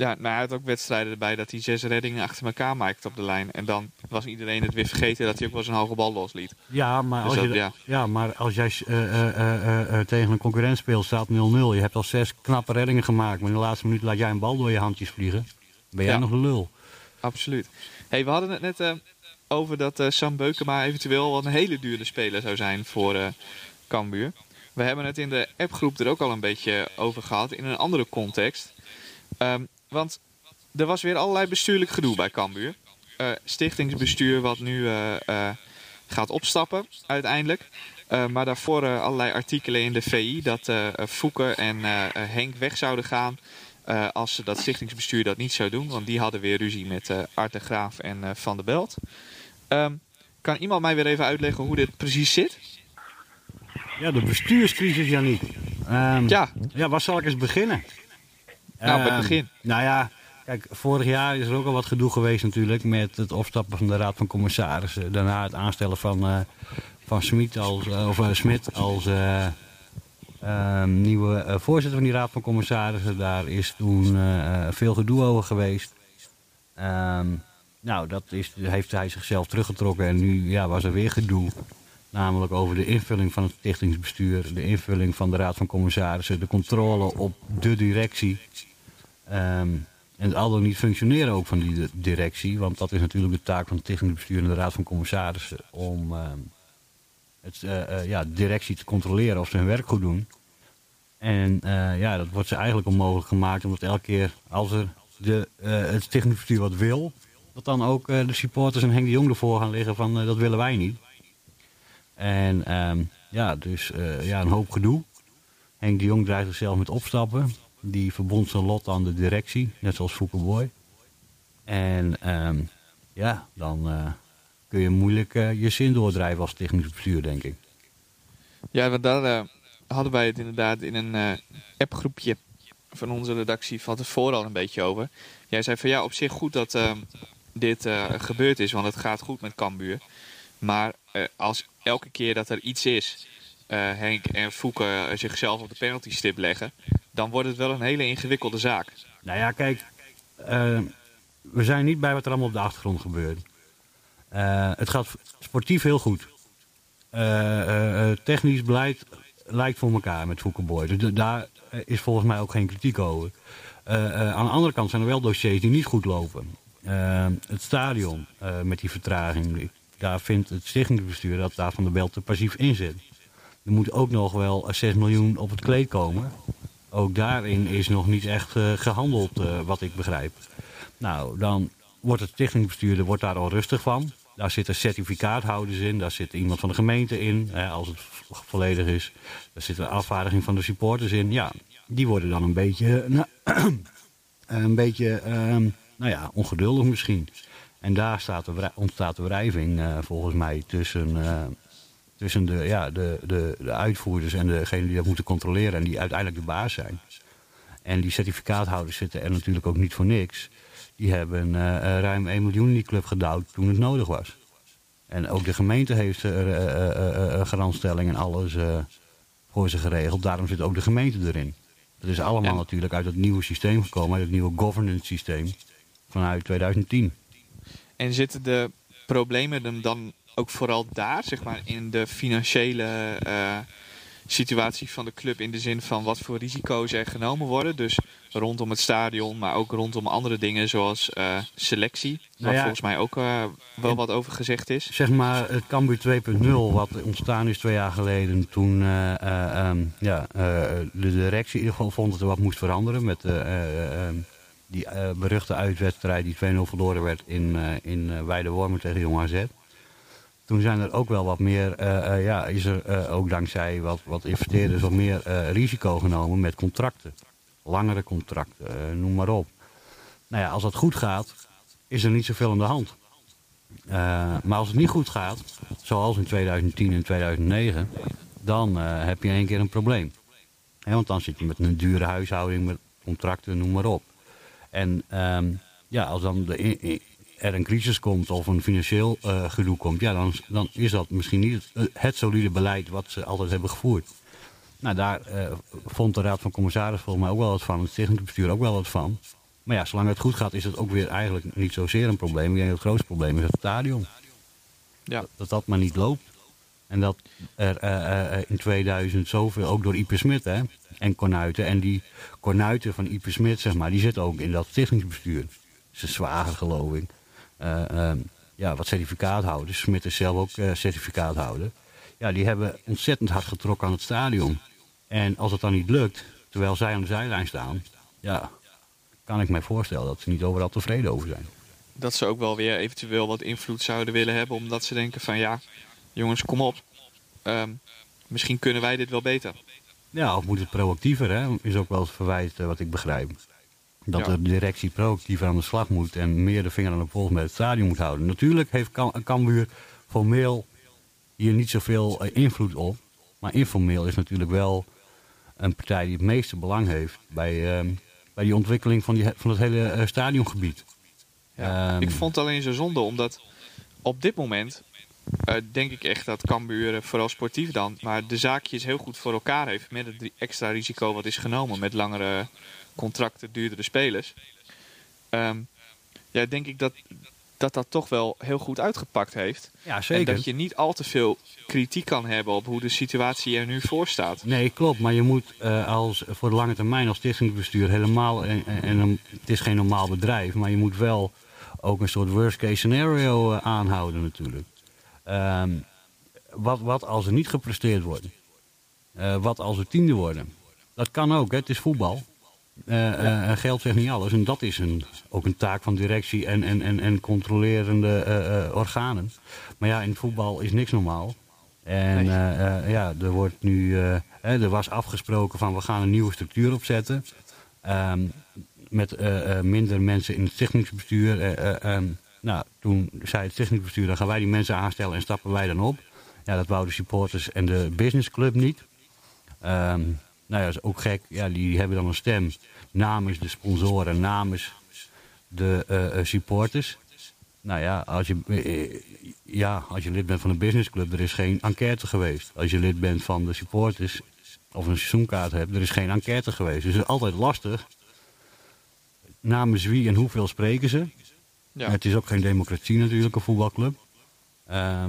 Ja, maar hij had ook wedstrijden erbij dat hij zes reddingen achter elkaar maakte op de lijn. En dan was iedereen het weer vergeten dat hij ook wel eens een hoge bal losliet. Ja, maar Dus als, dat- je, ja. ja. maar als jij eh, eh, eh, tegen een concurrent speelt, staat 0-0. Je hebt al zes knappe reddingen gemaakt, maar in de laatste minuut laat jij een bal door je handjes vliegen. Ben jij Ja. nog de lul? Absoluut. Hey, we hadden het net over dat Sam Beukema eventueel wel een hele dure speler zou zijn voor Cambuur. We hebben het in de appgroep er ook al een beetje over gehad in een andere context. Ehm, want er was weer allerlei bestuurlijk gedoe bij Cambuur. Eh, stichtingsbestuur wat nu eh, eh, gaat opstappen uiteindelijk. Maar daarvoor allerlei artikelen in de VI dat Fouke en Henk weg zouden gaan. als ze dat stichtingsbestuur dat niet zou doen. Want die hadden weer ruzie met Art de Graaf en Van der Belt. Ehm, kan iemand mij weer even uitleggen hoe dit precies zit? Ja, de bestuurscrisis, Janiek. Ehm, Ja, Ja, waar zal ik eens beginnen? Nou, bij het Ehm, begin. Nou ja, kijk, vorig jaar is er ook al wat gedoe geweest natuurlijk met het opstappen van de Raad van Commissarissen. Daarna het aanstellen van, eh van Smit als, eh, of, eh, Smit als eh, ehm, nieuwe voorzitter van die Raad van Commissarissen. Daar is toen veel gedoe over geweest. Ehm, nou, dat is, heeft hij zichzelf teruggetrokken en nu ja, was er weer gedoe. Namelijk over de invulling van het stichtingsbestuur, de invulling van de Raad van Commissarissen, de controle op de directie. Ehm, en het al dan niet functioneren ook van die di- directie. Want dat is natuurlijk de taak van het stichtingsbestuur en de Raad van Commissarissen. Om ehm, het, eh, eh, ja, de directie te controleren of ze hun werk goed doen. En eh, ja, dat wordt ze eigenlijk onmogelijk gemaakt. Omdat elke keer als er de, het stichtingsbestuur wat wil. Dat dan ook de supporters en Henk de Jong ervoor gaan liggen van dat willen wij niet. En ehm, ja, dus ja, een hoop gedoe. Henk de Jong dreigt zichzelf met opstappen. Die verbond zijn lot aan de directie, net zoals Fouke Boy. En ehm, ja, dan eh, kun je moeilijk eh, je zin doordrijven als stichtingsbestuur, denk ik. Ja, want daar eh, hadden wij het inderdaad in een appgroepje van onze redactie van tevoren al een beetje over. Jij zei van ja, op zich goed dat ehm, dit gebeurd is, want het gaat goed met Cambuur. Maar als elke keer dat er iets is, Henk en eh, zichzelf op de penalty stip leggen, dan wordt het wel een hele ingewikkelde zaak. Nou ja, kijk, eh, we zijn niet bij wat er allemaal op de achtergrond gebeurt. Eh, het gaat sportief heel goed. Eh, technisch beleid lijkt voor elkaar met Fouke Boy. Dus da- daar is volgens mij ook geen kritiek over. Aan de andere kant zijn er wel dossiers die niet goed lopen. Het stadion met die vertraging. Daar vindt het stichtingsbestuur dat daar van de Belt te passief in zit. Er moet ook nog wel eh, 6 miljoen op het kleed komen. Ook daarin is nog niet echt eh, gehandeld, eh, wat ik begrijp. Nou, dan wordt het stichtingsbestuur wordt daar al rustig van. Daar zitten certificaathouders in, daar zit iemand van de gemeente in, hè, als het vo- volledig is. Daar zit een afvaardiging van de supporters in. Ja, die worden dan een beetje, nou, een beetje ehm, nou ja, ongeduldig misschien. En daar staat ontstaat de wrijving eh, volgens mij tussen, eh, tussen de, ja, de, de, de uitvoerders en degenen die dat moeten controleren en die uiteindelijk de baas zijn. En die certificaathouders zitten er natuurlijk ook niet voor niks. Die hebben eh, eh, ruim 1 miljoen in die club gedouwd toen het nodig was. En ook de gemeente heeft er eh, garantstelling en alles voor ze geregeld. Daarom zit ook de gemeente erin. Dat is allemaal En- natuurlijk uit het nieuwe systeem gekomen, uit het nieuwe governance systeem vanuit 2010. En zitten de problemen dan ook vooral daar, zeg maar, in de financiële eh, situatie van de club in de zin van wat voor risico's er genomen worden? Dus rondom het stadion, maar ook rondom andere dingen zoals eh, selectie, waar Nou ja, volgens mij ook eh, wel wat over gezegd is. Zeg maar het Cambuur 2.0, wat ontstaan is twee jaar geleden, toen eh, eh, ehm, ja, de directie in ieder geval vond dat er wat moest veranderen met eh, eh, ehm, die beruchte uitwedstrijd die 2-0 verloren werd in, in eh, Weidewormen tegen Jong AZ. Toen zijn er ook wel wat meer, eh, eh, ja, is er eh, ook dankzij wat, wat investeerders wat meer risico genomen met contracten. Langere contracten, noem maar op. Nou ja, als dat goed gaat, is er niet zoveel aan de hand. Maar als het niet goed gaat, zoals in 2010 en 2009, dan heb je één keer een probleem. Want dan zit je met een dure huishouding, met contracten, noem maar op. En ehm, ja, als dan de, er een crisis komt of een financieel eh, gedoe komt, ja, dan, dan is dat misschien niet het, het solide beleid wat ze altijd hebben gevoerd. Nou, daar eh, vond de Raad van Commissaris volgens mij ook wel wat van, het stichtingsbestuur ook wel wat van. Maar ja, zolang het goed gaat, is het ook weer eigenlijk niet zozeer een probleem. Ik denk dat het grootste probleem is het stadion. Ja. Dat dat maar niet loopt. En dat er eh, eh, in 2000 zoveel, ook door Ipe Smit hè, en Cornuiten. En die Cornuiten van Ipe Smit, zeg maar, die zitten ook in dat stichtingsbestuur. zijn zwager geloof ik. Eh, ehm, ja, wat certificaathouders. Smit is zelf ook eh, certificaathouder. Ja, die hebben ontzettend hard getrokken aan het stadion. En als het dan niet lukt, terwijl zij aan de zijlijn staan, ja, kan ik mij voorstellen dat ze niet overal tevreden over zijn. Dat ze ook wel weer eventueel wat invloed zouden willen hebben. Omdat ze denken van ja, jongens, kom op. Ehm, misschien kunnen wij dit wel beter. Ja, of moet het proactiever, hè? Is ook wel het verwijt eh, wat ik begrijp. Dat Ja. de directie proactiever aan de slag moet en meer de vinger aan de pols met het stadion moet houden. Natuurlijk heeft Kam- Cambuur formeel hier niet zoveel eh, invloed op. Maar informeel is natuurlijk wel een partij die het meeste belang heeft bij, ehm, bij die ontwikkeling van, die, van het hele eh, stadiongebied. Ja. Ehm, ik vond het alleen zo zonde, omdat op dit moment eh, denk ik echt dat Cambuur, eh, vooral sportief dan, maar de zaakjes heel goed voor elkaar heeft met het extra risico wat is genomen met langere contracten, duurdere spelers. Ehm, ja, denk ik dat, dat dat toch wel heel goed uitgepakt heeft. Ja, En zeker. dat je niet al te veel kritiek kan hebben op hoe de situatie er nu voor staat. Nee, klopt. Maar je moet eh, als, voor de lange termijn als stichtingsbestuur helemaal... En, en, en het is geen normaal bedrijf, maar je moet wel ook een soort worst case scenario eh, aanhouden natuurlijk. Ehm, wat, wat als er niet gepresteerd wordt? Eh, wat als er tiende worden? Dat kan ook, hè? het is voetbal. Eh, eh, geld zegt niet alles. En dat is een, ook een taak van directie en, en, en, en controlerende eh, eh, organen. Maar ja, in voetbal is niks normaal. En Nee. eh, eh, ja, er wordt nu, eh, er was afgesproken van we gaan een nieuwe structuur opzetten. Ehm, met eh, eh, minder mensen in het stichtingsbestuur. Eh, eh, ehm, nou, toen zei het stichtingsbestuur, dan gaan wij die mensen aanstellen en stappen wij dan op. Ja, dat wouden de supporters en de businessclub niet. Ehm, nou ja, dat is ook gek. Ja, die hebben dan een stem namens de sponsoren, namens de eh, eh, supporters. Nou ja als, je, eh, ja, als je lid bent van een businessclub, er is geen enquête geweest. Als je lid bent van de supporters of een seizoenkaart hebt, er is geen enquête geweest. Dus het is altijd lastig. Namens wie en hoeveel spreken ze? Ja. Het is ook geen democratie natuurlijk, een voetbalclub. Eh,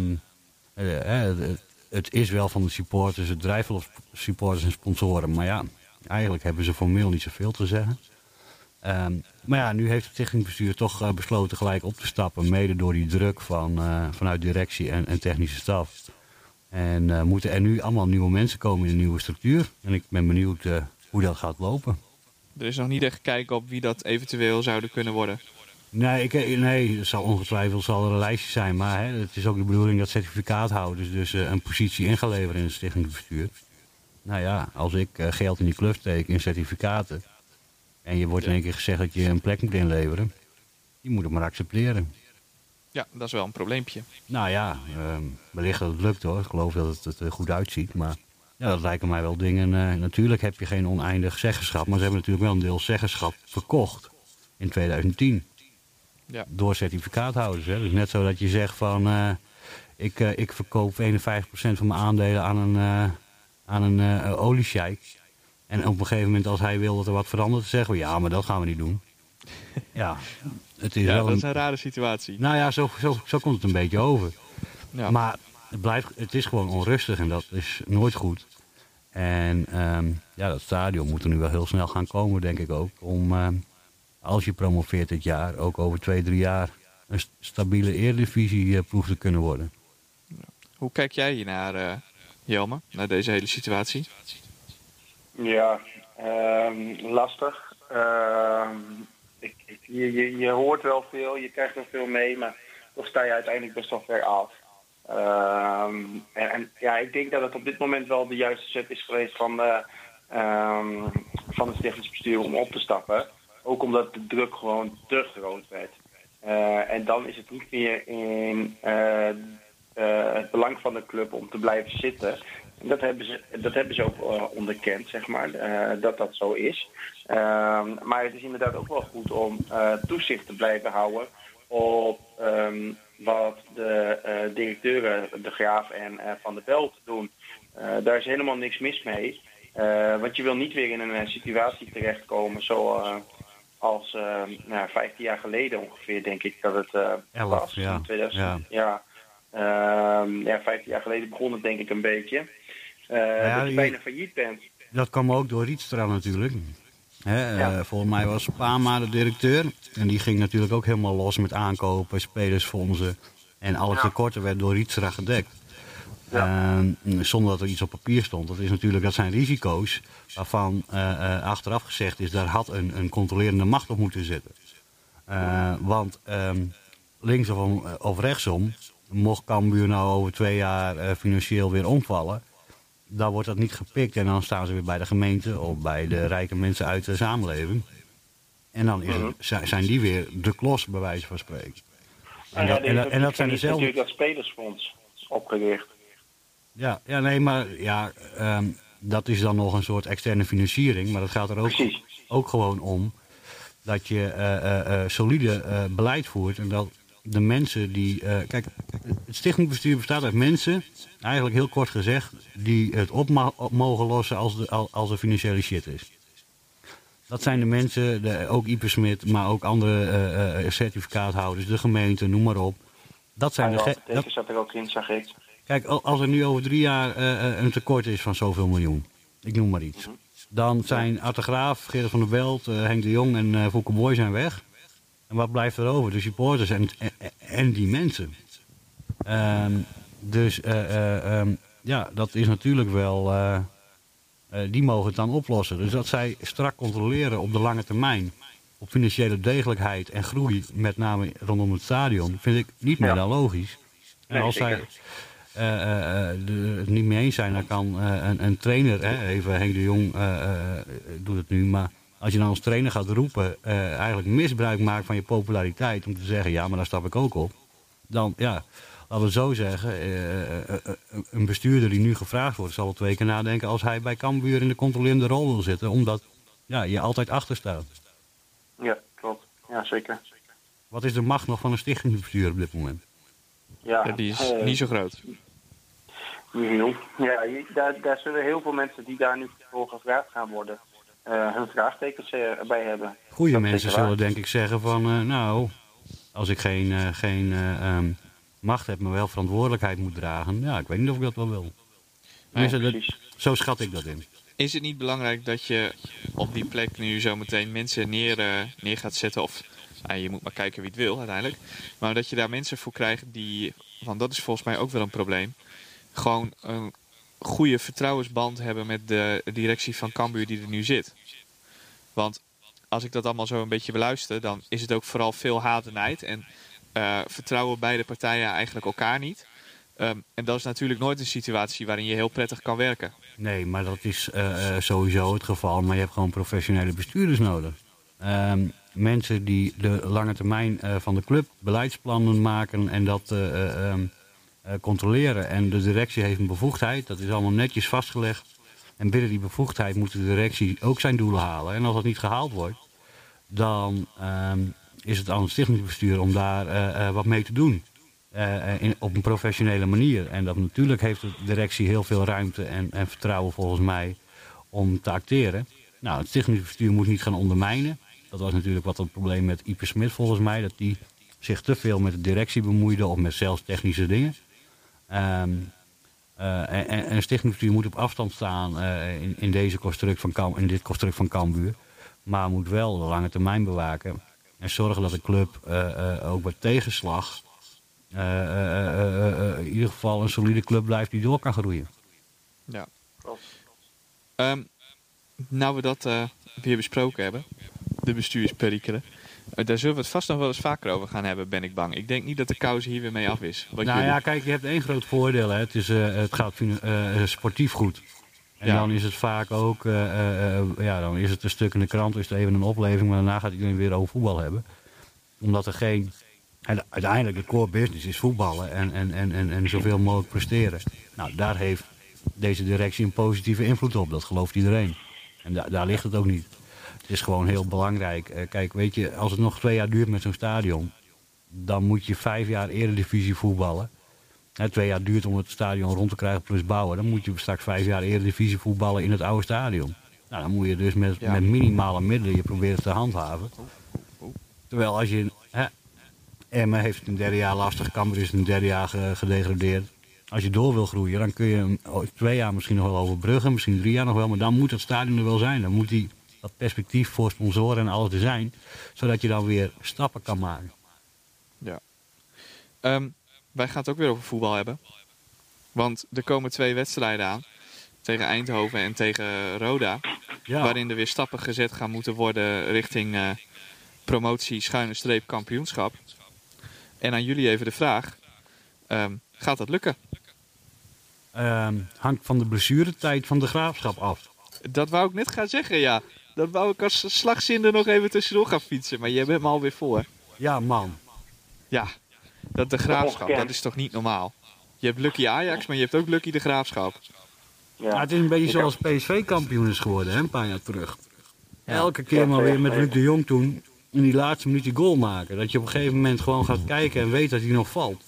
het, is wel van de supporters, het drijft wel op supporters en sponsoren. Maar ja, eigenlijk hebben ze formeel niet zoveel te zeggen. Ehm, maar ja, nu heeft het stichtingsbestuur toch eh, besloten gelijk op te stappen. Mede door die druk van, eh, vanuit directie en, en technische staf. En eh, moeten er nu allemaal nieuwe mensen komen in een nieuwe structuur. En ik ben benieuwd hoe dat gaat lopen. Er is nog niet echt gekeken op wie dat eventueel zouden kunnen worden. Nee, ik, eh, nee het zal ongetwijfeld zal er een lijstje zijn. Maar hè, het is ook de bedoeling dat certificaathouders dus eh, een positie in gaan leveren in het stichtingsbestuur. Nou ja, als ik eh, geld in die club steek in certificaten. En je wordt in één keer gezegd dat je een plek moet inleveren. Je moet het maar accepteren. Ja, dat is wel een probleempje. Nou ja, ehm, wellicht dat het lukt hoor. Ik geloof dat het, het er goed uitziet. Maar ja, dat lijken mij wel dingen. natuurlijk heb je geen oneindig zeggenschap. Maar ze hebben natuurlijk wel een deel zeggenschap verkocht in 2010. Ja. Door certificaathouders. Hè. Dus net zo dat je zegt van... eh, ik, eh, ik verkoop 51% van mijn aandelen aan een, eh aan een oliesjeik. En op een gegeven moment als hij wil dat er wat verandert... zeggen we ja, maar dat gaan we niet doen. ja, het is Ja, wel dat een... is een rare situatie. Nou ja, zo, zo, zo komt het een beetje over. Ja. Maar het, blijft, het is gewoon onrustig en dat is nooit goed. En ehm, ja, dat stadion moet er nu wel heel snel gaan komen, denk ik ook. Om, ehm, als je promoveert dit jaar, ook over twee, drie jaar... een st- stabiele Eredivisie-ploeg te kunnen worden. Hoe kijk jij hier naar, eh Jelmer, naar deze hele situatie? Ja, ehm, lastig. Ehm, ik, ik- je, je, je hoort wel veel, je krijgt wel veel mee, maar toch sta je uiteindelijk best wel ver af. Ehm, en, en ja, ik denk dat het op dit moment wel de juiste zet is geweest van, de, ehm, van het stichtingsbestuur om op te stappen. Ook omdat de druk gewoon te groot werd. Eh, en dan is het niet meer in eh, eh, het belang van de club om te blijven zitten. En dat hebben ze, dat hebben ze ook onderkend, zeg maar, dat dat zo is. Ehm, maar het is inderdaad ook wel goed om toezicht te blijven houden op ehm, wat de directeuren, de Graaf en Van der Belt doen. Daar is helemaal niks mis mee. Want je wil niet weer in een situatie terechtkomen zoals als eh, nou, ja, 15 jaar geleden ongeveer, denk ik dat het eh, Elf, was. ja. In 2000, Ja. ja. Ehm, ja, 15 jaar geleden begon het denk ik een beetje. Eh, ja, dat je je- bijna failliet bent. Dat kwam ook door Rietstra natuurlijk. Hè, Ja. eh, volgens mij was Pama de directeur. En die ging natuurlijk ook helemaal los met aankopen, spelersfondsen. En alle Ja. tekorten werden door Rietstra gedekt. Ehm, zonder dat er iets op papier stond. Dat, is natuurlijk, dat zijn risico's waarvan eh, eh, achteraf gezegd is... daar had een, een controlerende macht op moeten zitten. Eh, want ehm, linksom of, of rechtsom... mocht Cambuur nou over twee jaar financieel weer omvallen... dan wordt dat niet gepikt en dan staan ze weer bij de gemeente... of bij de rijke mensen uit de samenleving. En dan is het, zi- zijn die weer de klos, bij wijze van spreken. En Nou ja, dat, en dat, en dat zijn dezelfde... natuurlijk dat spelersfonds opgericht. Ja, ja nee, maar ja, ehm, dat is dan nog een soort externe financiering. Maar dat gaat er ook, Precies. ook gewoon om dat je eh, eh, eh, solide beleid voert. En dat de mensen die. kijk, het stichtingbestuur bestaat uit mensen, eigenlijk heel kort gezegd, die het op, mogen lossen als, de, al- als er financiële shit is. Dat zijn de mensen, de, ook Iper Smit, maar ook andere certificaathouders, de gemeente, noem maar op. Dat zijn Maar de dat, zat er ook in, zag ik. Kijk, al- als er nu over drie jaar eh, eh, een tekort is van zoveel miljoen, ik noem maar iets. Dan zijn Arte Graaf, Gerrit van der Belt, eh, Henk de Jong en Fouke Boy zijn weg. En wat blijft er over? De supporters en, en, en die mensen. Ehm, dus eh, eh, ehm, ja, dat is natuurlijk wel... die mogen het dan oplossen. Dus dat zij strak controleren op de lange termijn... op financiële degelijkheid en groei, met name rondom het stadion... vind ik niet meer dan logisch. En als zij eh, eh, eh, het niet mee eens zijn, dan kan een, een trainer, hè, even Henk de Jong doet het nu, maar als je dan als trainer gaat roepen, eigenlijk misbruik maakt van je populariteit om te zeggen, ja, maar daar stap ik ook op, dan ja, laten we het zo zeggen, een bestuurder die nu gevraagd wordt, zal wel twee keer nadenken als hij bij Cambuur in de controlerende rol wil zitten, omdat ja, je altijd achter staat. Ja, klopt. Ja, zeker. Wat is de macht nog van een stichtingsbestuur op dit moment? Ja, Ja, die is niet zo groot. Ja, daar, daar zullen heel veel mensen die daar nu voor gevraagd gaan worden, eh, hun vraagtekens eh, erbij hebben. Goede mensen zullen denk ik zeggen van, eh, nou, als ik geen, eh, geen eh, ehm, macht heb, maar wel verantwoordelijkheid moet dragen. Ja, ik weet niet of ik dat wel wil. Tenminste, dat- zo schat ik dat in. Is het niet belangrijk dat je op die plek nu zometeen mensen neer, neer gaat zetten? Of je moet maar kijken wie het wil uiteindelijk. Maar dat je daar mensen voor krijgt die, want dat is volgens mij ook wel een probleem. Gewoon een goede vertrouwensband hebben met de directie van Cambuur die er nu zit. Want als ik dat allemaal zo een beetje beluister, dan is het ook vooral veel haat en eh, vertrouwen beide partijen eigenlijk elkaar niet. Ehm, en dat is natuurlijk nooit een situatie waarin je heel prettig kan werken. Nee, maar dat is eh, eh, sowieso het geval. Maar je hebt gewoon professionele bestuurders nodig. Ehm, mensen die de lange termijn eh, van de club beleidsplannen maken en dat eh, eh, ehm, eh, controleren. En de directie heeft een bevoegdheid, dat is allemaal netjes vastgelegd. En binnen die bevoegdheid moet de directie ook zijn doelen halen. En als dat niet gehaald wordt, dan ehm, is het aan het stichtingsbestuur om daar wat mee te doen. In, op een professionele manier. En dat natuurlijk heeft de directie heel veel ruimte en, en vertrouwen volgens mij om te acteren. Nou, het stichtingsbestuur moet niet gaan ondermijnen. Dat was natuurlijk wat het probleem met Iper Smit volgens mij. Dat die zich te veel met de directie bemoeide of met zelfs technische dingen. Ehm, eh, en, moet op afstand staan eh, in, in, deze construct van in dit construct van Cambuur. Maar moet wel de lange termijn bewaken. En zorgen dat de club eh, ook bij tegenslag in ieder geval een solide club blijft die door kan groeien. Ja. Ehm, nou we dat weer besproken hebben, de bestuursperikelen, eh, daar zullen we het vast nog wel eens vaker over gaan hebben, ben ik bang. Ik denk niet dat de kous hier weer mee af is. Nou jullie- ja, kijk, je hebt één groot voordeel. Hè. Het, is, eh, het gaat eh, sportief goed. En Ja. dan is het vaak ook, ja, dan is het een stuk in de krant, is het even een opleving, maar daarna gaat iedereen weer over voetbal hebben. Omdat er geen, en uiteindelijk de core business is voetballen en, en, en, en, en zoveel mogelijk presteren. Nou, daar heeft deze directie een positieve invloed op, dat gelooft iedereen. En da- daar ligt het ook niet. Is gewoon heel belangrijk. Eh, kijk, weet je, als het nog twee jaar duurt met zo'n stadion, dan moet je vijf jaar eredivisie voetballen. Hè, twee jaar duurt om het stadion rond te krijgen plus bouwen. Dan moet je straks vijf jaar eredivisie voetballen in het oude stadion. Nou, dan moet je dus met, Ja. met minimale middelen je proberen te handhaven. Terwijl als je... Hè, Emma heeft het een derde jaar lastig, Cambuur is een derde jaar ge- gedegradeerd. Als je door wil groeien, dan kun je hem oh, twee jaar misschien nog wel overbruggen, misschien drie jaar nog wel. Maar dan moet het stadion er wel zijn. Dan moet die dat perspectief voor sponsoren en alles te zijn. Zodat je dan weer stappen kan maken. Ehm, wij gaan het ook weer over voetbal hebben. Want er komen twee wedstrijden aan. Tegen Eindhoven en tegen Roda. Ja, Waarin er weer stappen gezet gaan moeten worden richting eh, promotie, schuine streep, kampioenschap. En aan jullie even de vraag. ehm, gaat dat lukken? ehm, hangt van de blessuretijd van de graafschap af. Dat wou ik net gaan zeggen, ja. Dat wou ik als slagzin er nog even tussendoor gaan fietsen. Maar jij bent me alweer voor. Ja, man. Ja, dat de graafschap, dat is toch niet normaal? Je hebt Lucky Ajax, maar je hebt ook Lucky de Graafschap. Ja. Maar het is een beetje zoals PSV kampioen is geworden, hè, een paar jaar terug. Ja. Elke keer maar weer met Luc de Jong toen in die laatste minuut die goal maken. Dat je op een gegeven moment gewoon gaat kijken en weet dat hij nog valt.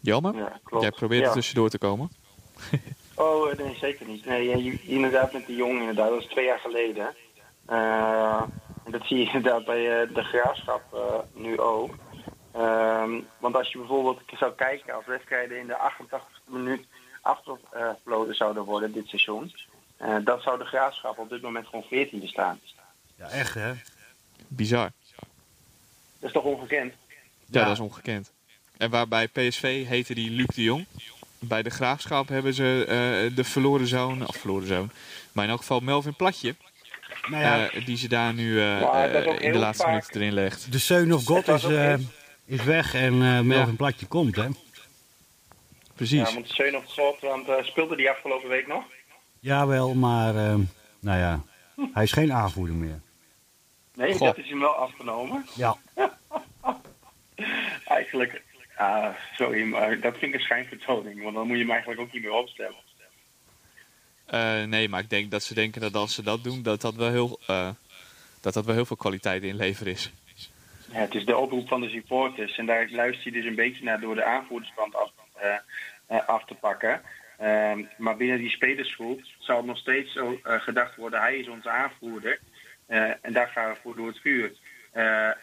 Jelmer, Ja, klopt. jij probeert Ja. er tussendoor te komen. Oh, nee, zeker niet. Nee, inderdaad met de jong, inderdaad. Dat was twee jaar geleden. Eh, dat zie je inderdaad bij eh, de graafschap eh, nu ook. Ehm, want als je bijvoorbeeld zou kijken als wedstrijden in de 88e minuut afgevloten zouden worden dit seizoen. eh, dan zou de graafschap op dit moment gewoon 14e staan. Ja, echt hè? Bizar. Dat is toch ongekend? Ja, Ja. dat is ongekend. En waarbij PSV heette die Luc de Jong. Bij de Graafschap hebben ze eh, de verloren zoon, of verloren zoon, maar in elk geval Melvin Platje, Nou ja, eh, die ze daar nu eh, in de laatste vaak- minuten erin legt. de Seun of God is, eh, is weg en eh Melvin Ja. Platje komt hè. Precies. Ja, want Seun of God, want eh, speelde die afgelopen week nog? Jawel, maar eh, nou ja, hij is geen aanvoerder meer. Nee, Goh. dat is hem wel afgenomen. Ja, Eigenlijk, ah, sorry, maar dat vind ik een schijnvertoning. Want dan moet je hem eigenlijk ook niet meer opstellen. Eh, nee, maar ik denk dat ze denken dat als ze dat doen, dat dat wel heel, eh, dat dat wel heel veel kwaliteit inleveren is. Ja, het is de oproep van de supporters. En daar luister je dus een beetje naar door de aanvoerdersband af, eh, af te pakken. Ehm, maar binnen die spelersgroep zal nog steeds zo gedacht worden: hij is onze aanvoerder. En daar gaan we voor door het vuur.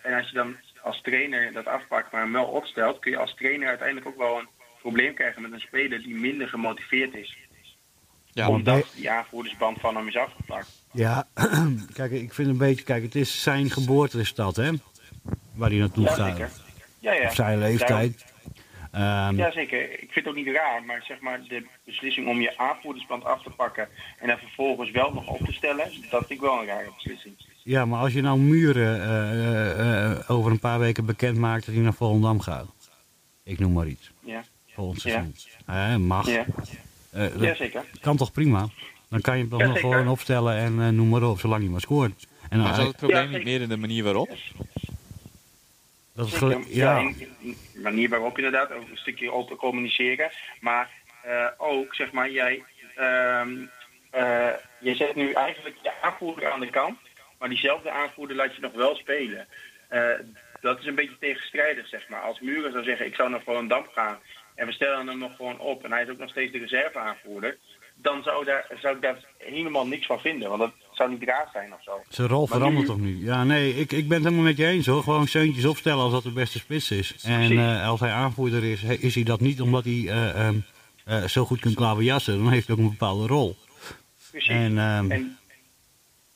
En als je dan als trainer dat afpakt, maar hem wel opstelt, kun je als trainer uiteindelijk ook wel een probleem krijgen met een speler die minder gemotiveerd is. Ja, Om- Omdat die aanvoerdersband van hem is afgepakt. ja. kijk, ik vind een beetje, kijk, het is zijn geboortestad hè, waar hij naartoe Ja, gaat. zeker. Ja, ja. Op zijn leeftijd. Ehm, Ja, zeker. Ik vind het ook niet raar, maar zeg maar de beslissing om je aanvoerdersband af te pakken en dan vervolgens wel nog op te stellen, dat vind ik wel een rare beslissing. Ja, maar als je nou Muren eh, eh, eh, over een paar weken bekend maakt dat hij naar Volendam gaat. Ik noem maar iets. Ja, Volgend Ja. seizoen. Eh, mag. ja. Eh, dat ja zeker. kan toch prima? Dan kan je hem nog gewoon opstellen en eh, noem maar op, zolang hij maar scoort. En dan, maar zat het probleem Ja, niet meer in de manier waarop? dat is Zeker. gele- Ja, de manier waarop inderdaad, ook een stukje open communiceren. Maar eh, ook, zeg maar, jij, ehm, eh, je zet nu eigenlijk je aanvoerder aan de kant, maar diezelfde aanvoerder laat je nog wel spelen. Eh, dat is een beetje tegenstrijdig, zeg maar. Als Muren zou zeggen, ik zou naar Volendam gaan en we stellen hem nog gewoon op en hij is ook nog steeds de reserveaanvoerder, dan zou, daar, zou ik daar helemaal niks van vinden, want dat zou niet raar zijn of zo. zijn rol Maar verandert nu- toch niet? Ja, nee, ik, ik ben het helemaal met je eens hoor. Gewoon Seuntjes opstellen als dat de beste spits is. En eh, als hij aanvoerder is, is hij dat niet omdat hij eh, ehm, eh, zo goed kan klaverjassen. Dan heeft hij ook een bepaalde rol. Precies. En ehm, en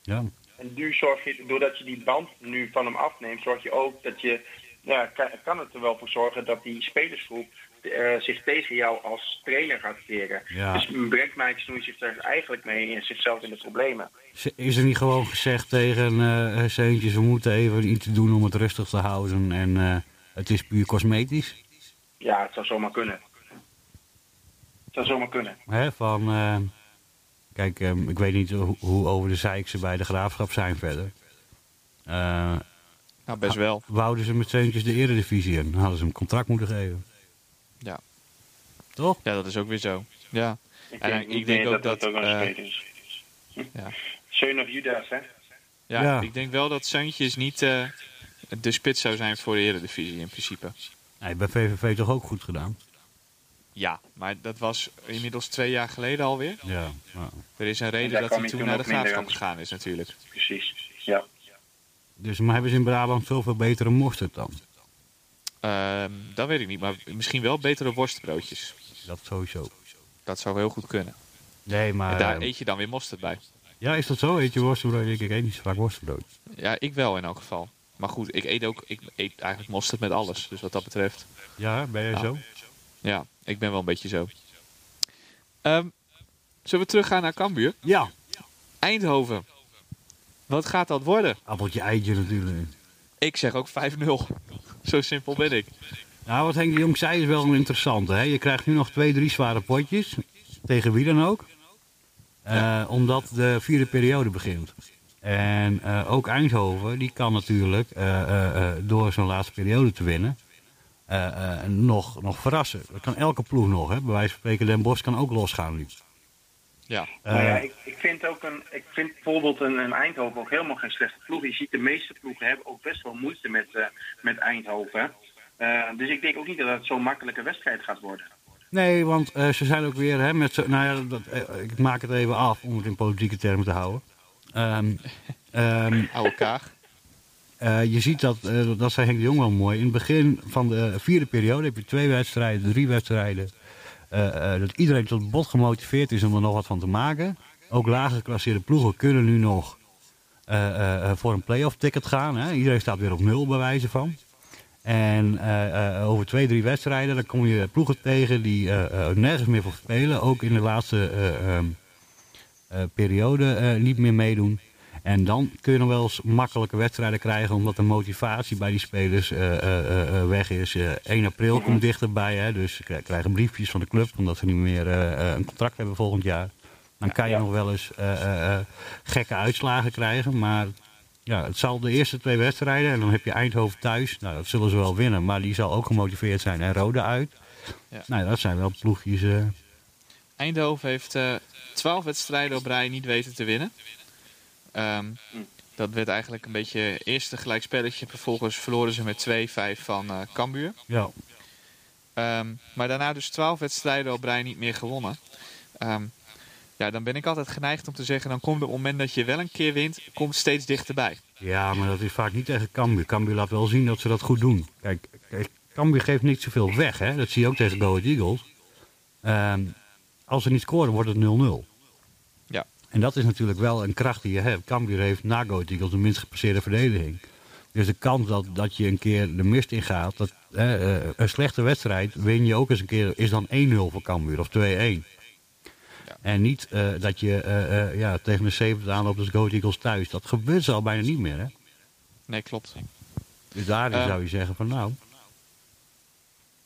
ja, En nu zorg je, doordat je die band nu van hem afneemt, zorg je ook dat je, ja, kan, kan het er wel voor zorgen dat die spelersgroep eh, zich tegen jou als trainer gaat keren. Ja. Dus brengt Mike Snoei zich daar eigenlijk mee in zichzelf in de problemen. is er niet gewoon gezegd tegen eh Seuntjes, we moeten even iets doen om het rustig te houden. En eh, het is puur cosmetisch. Ja, het zou zomaar kunnen. Het zou zomaar kunnen. Hè, van, eh, kijk, ehm, ik weet niet hoe, hoe over de zeik ze bij de graafschap zijn verder. Eh, Nou, best wel. wouden ze met Seuntjes de eredivisie in, dan hadden ze hem contract moeten geven. Ja. Toch? Ja, dat is ook weer zo. Ja. Ik En denk, ik niet denk ook dat dat, dat ook een eh, is. Ja. Of Judas, hè? Ja, Ja. ik denk wel dat Seuntjes niet eh, de spits zou zijn voor de Eredivisie in principe. Hij heeft bij VVV toch ook goed gedaan? Ja, maar dat was inmiddels twee jaar geleden alweer. Ja. ja. Er is een reden dat hij toen toen naar de graafschap aan. gegaan is natuurlijk. Precies. Ja. Dus maar hebben ze in Brabant zoveel betere mosterd dan? Ehm, dat weet ik niet, maar misschien wel betere worstbroodjes. Dat sowieso. Dat zou heel goed kunnen. Nee, maar... en daar eh, eet je dan weer mosterd bij. Ja, is dat zo? Eet je worstenbrood? Ik, ik eet niet zo vaak worstenbrood. Ja, ik wel in elk geval. Maar goed, ik eet ook, ik eet eigenlijk mosterd met alles. Dus wat dat betreft, Ja, ben jij Ja. zo? ja, ik ben wel een beetje zo. Ehm, zullen we teruggaan naar Cambuur? Ja. Eindhoven. Wat gaat dat worden? Appeltje eitje natuurlijk. Ik zeg ook 5-0. Zo simpel ben ik. Nou, wat Henk de Jong zei is wel interessant. Hè? Je krijgt nu nog twee, drie zware potjes. Tegen wie dan ook. Eh, Omdat de vierde periode begint. En eh, ook Eindhoven, die kan natuurlijk eh, door zo'n laatste periode te winnen... eh, eh, nog, nog verrassen. Dat kan elke ploeg nog. Hè? Bij wijze van spreken, Den Bosch kan ook losgaan nu. Ja, Nou ja, Eh, ik, ik vind ook een, ik vind bijvoorbeeld een, een Eindhoven ook helemaal geen slechte ploeg. Je ziet de meeste ploegen hebben ook best wel moeite met, eh, met Eindhoven. Eh, dus ik denk ook niet dat het zo'n makkelijke wedstrijd gaat worden. Nee, want eh, ze zijn ook weer hè, met z'n- Nou ja, dat, eh, ik maak het even af om het in politieke termen te houden. Ehm, ehm, oude kaag. Eh, je ziet dat, eh, dat zei Henk de Jong wel mooi. In het begin van de vierde periode heb je twee wedstrijden, drie wedstrijden. eh, dat iedereen tot bot gemotiveerd is om er nog wat van te maken. Ook lager geclasseerde ploegen kunnen nu nog voor een play-off ticket gaan. Hè. Iedereen staat weer op nul bij wijze van. En over twee, drie wedstrijden dan kom je ploegen tegen die nergens meer voor spelen. Ook in de laatste eh, ehm, eh, periode niet meer meedoen. En dan kun je nog wel eens makkelijke wedstrijden krijgen, omdat de motivatie bij die spelers eh, eh, eh, weg is. Eh 1 april komt dichterbij, hè, dus ze krij- krijgen briefjes van de club omdat ze niet meer een contract hebben volgend jaar. Dan kan je Ja. nog wel eens gekke uitslagen krijgen, maar ja, het zal de eerste twee wedstrijden en dan heb je Eindhoven thuis. Nou, dat zullen ze wel winnen, maar die zal ook gemotiveerd zijn. En Rode uit. Ja. Nou, dat zijn wel ploegjes. Eindhoven heeft eh 12 wedstrijden op rij niet weten te winnen. Ehm, dat werd eigenlijk een beetje eerste gelijkspelletje. Vervolgens verloren ze met 2-5 van eh Cambuur. ja. Ehm, maar daarna dus 12 wedstrijden op rij niet meer gewonnen. Ehm, ja, dan ben ik altijd geneigd om te zeggen... dan komt het moment dat je wel een keer wint, komt steeds dichterbij. Ja, maar dat is vaak niet tegen Cambuur. Cambuur laat wel zien dat ze dat goed doen. Kijk, kijk Cambuur geeft niet zoveel weg, hè. Dat zie je ook tegen Go Ahead Eagles. Ehm, als ze niet scoren, wordt het 0-0. En dat is natuurlijk wel een kracht die je hebt. Cambuur heeft na Go Ahead Eagles de minst gepasseerde verdediging. Dus de kans dat, dat je een keer de mist ingaat, dat, hè, eh, een slechte wedstrijd win je ook eens een keer, is dan 1-0 voor Cambuur of 2-1. Ja. En niet eh, dat je eh, ja, tegen de 70 aanloopt als Go Ahead Eagles thuis. Dat gebeurt zo al bijna niet meer, hè. Nee, klopt. Dus daarin zou je zeggen van nou...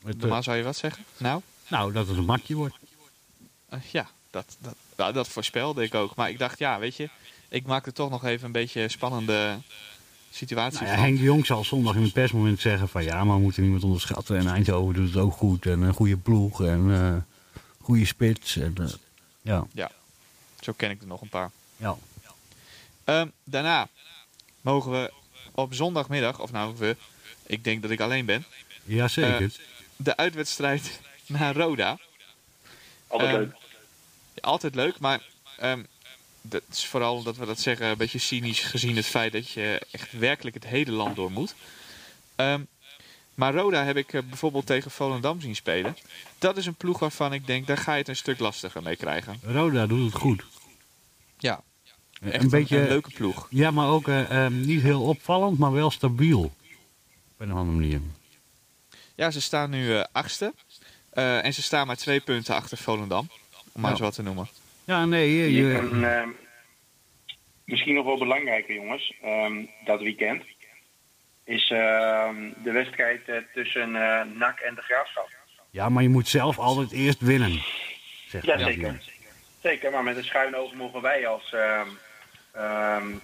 Het, eh, Normaal zou je wat zeggen? Nou, nou, dat het een makje wordt. ja, dat, dat, nou, dat voorspelde ik ook. Maar ik dacht, ja, weet je... Ik maak er toch nog even een beetje spannende situatie Nou ja, van. Henk de Jong zal zondag in het persmoment zeggen van ja, maar we moeten niemand onderschatten. En Eindhoven doet het ook goed. En een goede ploeg en eh goede spits. En, eh, ja, Zo ken ik er nog een paar. ja. Ehm, daarna mogen we op zondagmiddag, of nou we, ik denk dat ik alleen ben, Jazeker. Eh, de uitwedstrijd naar Roda. Altijd Ehm, leuk. Altijd leuk, maar ehm, dat is vooral omdat we dat zeggen een beetje cynisch gezien het feit dat je echt werkelijk het hele land door moet. Ehm, maar Roda heb ik eh, bijvoorbeeld tegen Volendam zien spelen. Dat is een ploeg waarvan ik denk, daar ga je het een stuk lastiger mee krijgen. Roda doet het goed. Ja, Een echt een, beetje, een leuke ploeg. ja, maar ook eh, eh, niet heel opvallend, maar wel stabiel. Op een andere manier. Ja, ze staan nu eh, achtste. En ze staan maar twee punten achter Volendam. Om maar Ja. eens wat te noemen. Ja, nee, je, je- En, ehm, misschien nog wel belangrijker, jongens, ehm, dat weekend. Is ehm, de wedstrijd eh, tussen eh NAC en de Graafschap. ja, maar je moet zelf altijd eerst winnen. Zegt Ja, zeker. Zeker, maar met een schuin oog mogen wij als ehm, ehm, eh,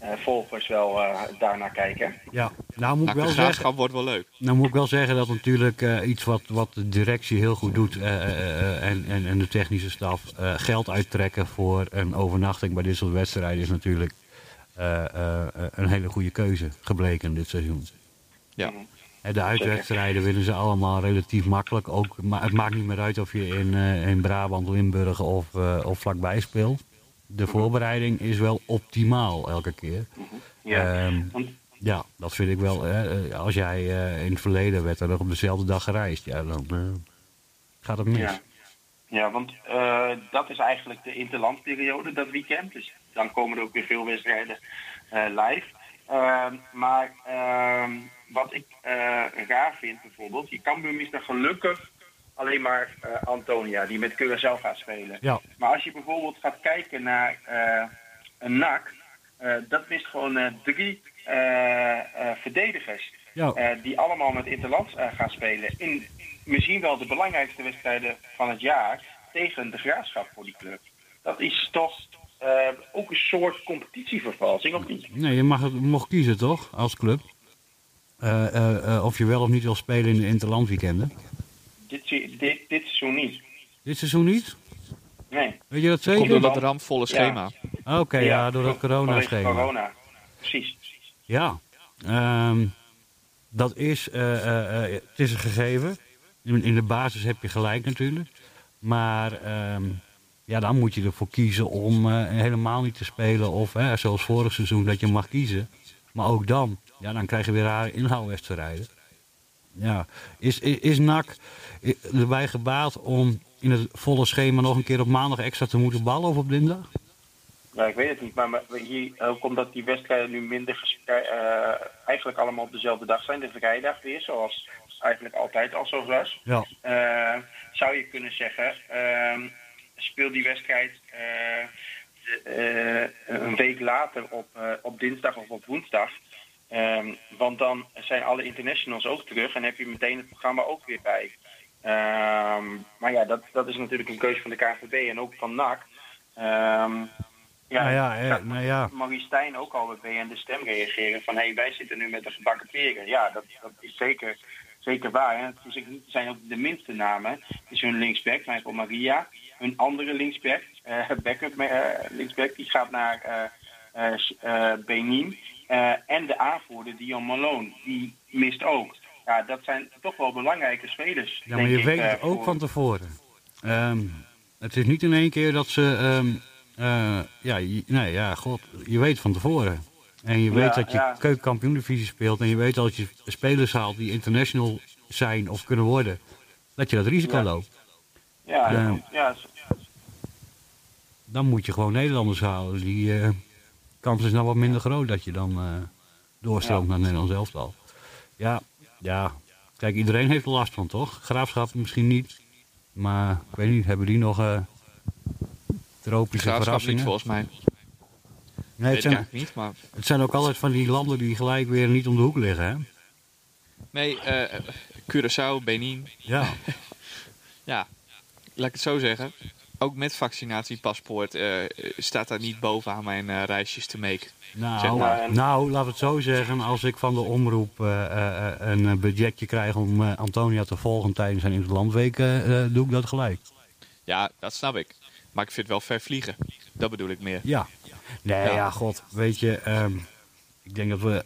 volgers wel eh, daarnaar kijken. Ja, nou moet ik Nou, wel de zeggen... wordt wel leuk. Nou moet ik wel zeggen dat natuurlijk eh, iets wat, wat de directie heel goed doet eh, eh, eh, en, en, en de technische staf eh, geld uittrekken voor een overnachting bij dit soort wedstrijden is natuurlijk eh, eh, eh, een hele goede keuze gebleken dit seizoen. Ja. De uitwedstrijden winnen ze allemaal relatief makkelijk. Ook, maar het maakt niet meer uit of je in, eh, in Brabant, Limburg of, eh, of vlakbij speelt. De voorbereiding is wel optimaal elke keer. Ja. Ehm, ja, dat vind ik wel. hè, eh, als jij eh, in het verleden werd er nog op dezelfde dag gereisd, ja, dan eh, gaat het mis. Ja. Ja, want dat is eigenlijk de interlandperiode, dat weekend. Dus dan komen er ook weer veel wedstrijden live. Ehm, maar ehm, wat ik raar vind bijvoorbeeld, je Cambuur mist dan gelukkig alleen maar eh, Antonia, die met Curaçao gaat spelen. Ja. Maar als je bijvoorbeeld gaat kijken naar eh, een NAC, eh, dat mist gewoon drie verdedigers. Ja. die allemaal met Interlands eh, gaan spelen. In misschien wel de belangrijkste wedstrijden van het jaar tegen de graafschap voor die club. Dat is toch ook een soort competitievervalsing, of niet? Nee, je mag mocht kiezen toch, als club? Of je wel of niet wil spelen in de interlandweekenden. Dit, dit, dit seizoen niet. Dit seizoen niet? Nee. Weet je dat Komt zeker? door dat ramvolle schema. Oké, ja, door dat corona-schema. corona. Precies. Ja, ehm, dat is, eh, eh, eh, het is een gegeven. In, in de basis heb je gelijk natuurlijk. Maar ehm, ja, dan moet je ervoor kiezen om eh, helemaal niet te spelen. Of hè, zoals vorig seizoen dat je mag kiezen. Maar ook dan, ja, dan krijg je weer rare inhaalwedstrijden. Ja, is, is, is NAC erbij gebaat om in het volle schema nog een keer op maandag extra te moeten ballen of op dinsdag? Ja, ik weet het niet, maar maar hier, ook omdat die wedstrijden nu minder gespe- eh, eigenlijk allemaal op dezelfde dag zijn, de vrijdag weer, zoals eigenlijk altijd al zo was, Ja. eh, zou je kunnen zeggen, ehm, speel die wedstrijd eh, eh, een week later op, eh, op dinsdag of op woensdag. Ehm, want dan zijn alle internationals ook terug en heb je meteen het programma ook weer bij. Ehm, maar ja, dat, dat is natuurlijk een keuze van de KVB en ook van NAC. Ehm, ja, Nou ja, ik nou ja. Marie Stijn ook al bij BN de Stem reageren van... hé, hey, wij zitten nu met de gebakken peren. Ja, dat, dat is zeker, zeker waar. Hè. Niet- zijn ook de minste namen. Het is hun linksback, Michael Maria. Hun andere linksback, eh backup eh, linksback, die gaat naar eh, Benin. Eh, en de aanvoerder, Dion Malone, die mist ook. Ja, dat zijn toch wel belangrijke spelers. Ja, maar je ik, weet eh, het ook voor- van tevoren. Ehm, het is niet in één keer dat ze... ehm, eh, ja, nee, ja, god, je weet van tevoren. En je weet Ja, dat je ja. keukenkampioendivisie speelt... en je weet dat je spelers haalt die international zijn of kunnen worden... dat je dat risico Ja. loopt. Ja, Ja. ja, Dan moet je gewoon Nederlanders halen. Die eh, kans is nou wat minder groot dat je dan eh, doorstroomt naar het Nederlands elftal. Ja, ja. Kijk, iedereen heeft er last van, toch? Graafschap misschien niet. Maar ik weet niet, hebben die nog eh, tropische Graafschap niet verrassingen? volgens mij. Nee, het, zijn, niet, maar... het zijn ook altijd van die landen die gelijk weer niet om de hoek liggen, hè? Nee, eh Curaçao, Benin. Ja, Ja, laat ik het zo zeggen. Ook met vaccinatiepaspoort eh, staat daar niet bovenaan mijn eh, reisjes te make. nou, Zeg maar. nou, laat het zo zeggen. Als ik van de omroep eh, een budgetje krijg om Antonia te volgen tijdens zijn eh, eh, doe ik dat gelijk. Ja, dat snap ik. Maar ik vind het wel ver vliegen. Dat bedoel ik meer. Ja. Nee, Ja. ja, god, weet je, ehm, ik denk dat we,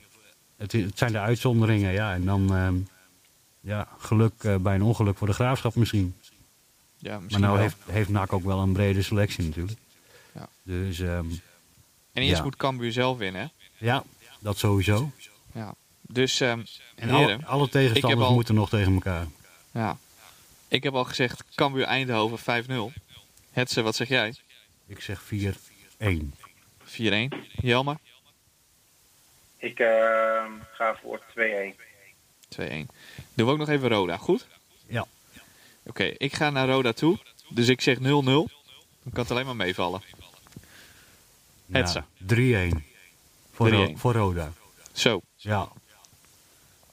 het, het zijn de uitzonderingen, ja. En dan, ehm, ja, geluk bij een ongeluk voor de graafschap misschien. Ja, Maar nou wel. heeft, heeft NAC ook wel een brede selectie natuurlijk. Ja. Dus, ehm, En eerst ja. moet Cambuur zelf winnen. hè? ja, dat sowieso. Ja. Dus, ehm En heren, alle, alle tegenstanders al- moeten nog tegen elkaar. ja. ik heb al gezegd Cambuur Eindhoven 5-0. Hetze, wat zeg jij? 4-1. Ik zeg 4-1. Jelmer? Ik ehm, ga voor 2-1. 2-1. Doen we ook nog even Roda, goed? Ja. Oké, ik ga naar Roda toe. Dus ik zeg 0-0. Dan kan het alleen maar meevallen. Hetze. Ja, 3-1. Voor, 3-1. Ro- voor Roda. Zo, Ja.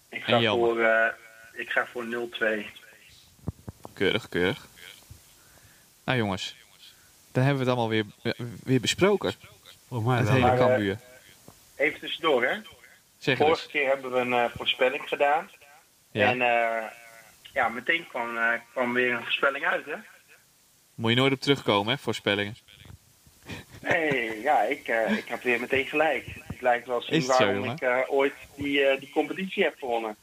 Ik ga voor, eh, ik ga voor 0-2. keurig, keurig. Nou jongens, dan hebben we het allemaal weer, weer besproken. Volgens mij Het hele Maar, eh, Cambuur. Even tussendoor, hè? Zeg het Vorige eens. keer hebben we een eh, voorspelling gedaan. Ja. En eh, ja, meteen kwam, eh, kwam weer een voorspelling uit, hè? Moet je nooit op terugkomen, hè, voorspellingen. Nee, ja, ik, eh, ik heb weer meteen gelijk. Het lijkt wel zien zo, waarom ik eh, ooit die, eh, die competitie heb gewonnen.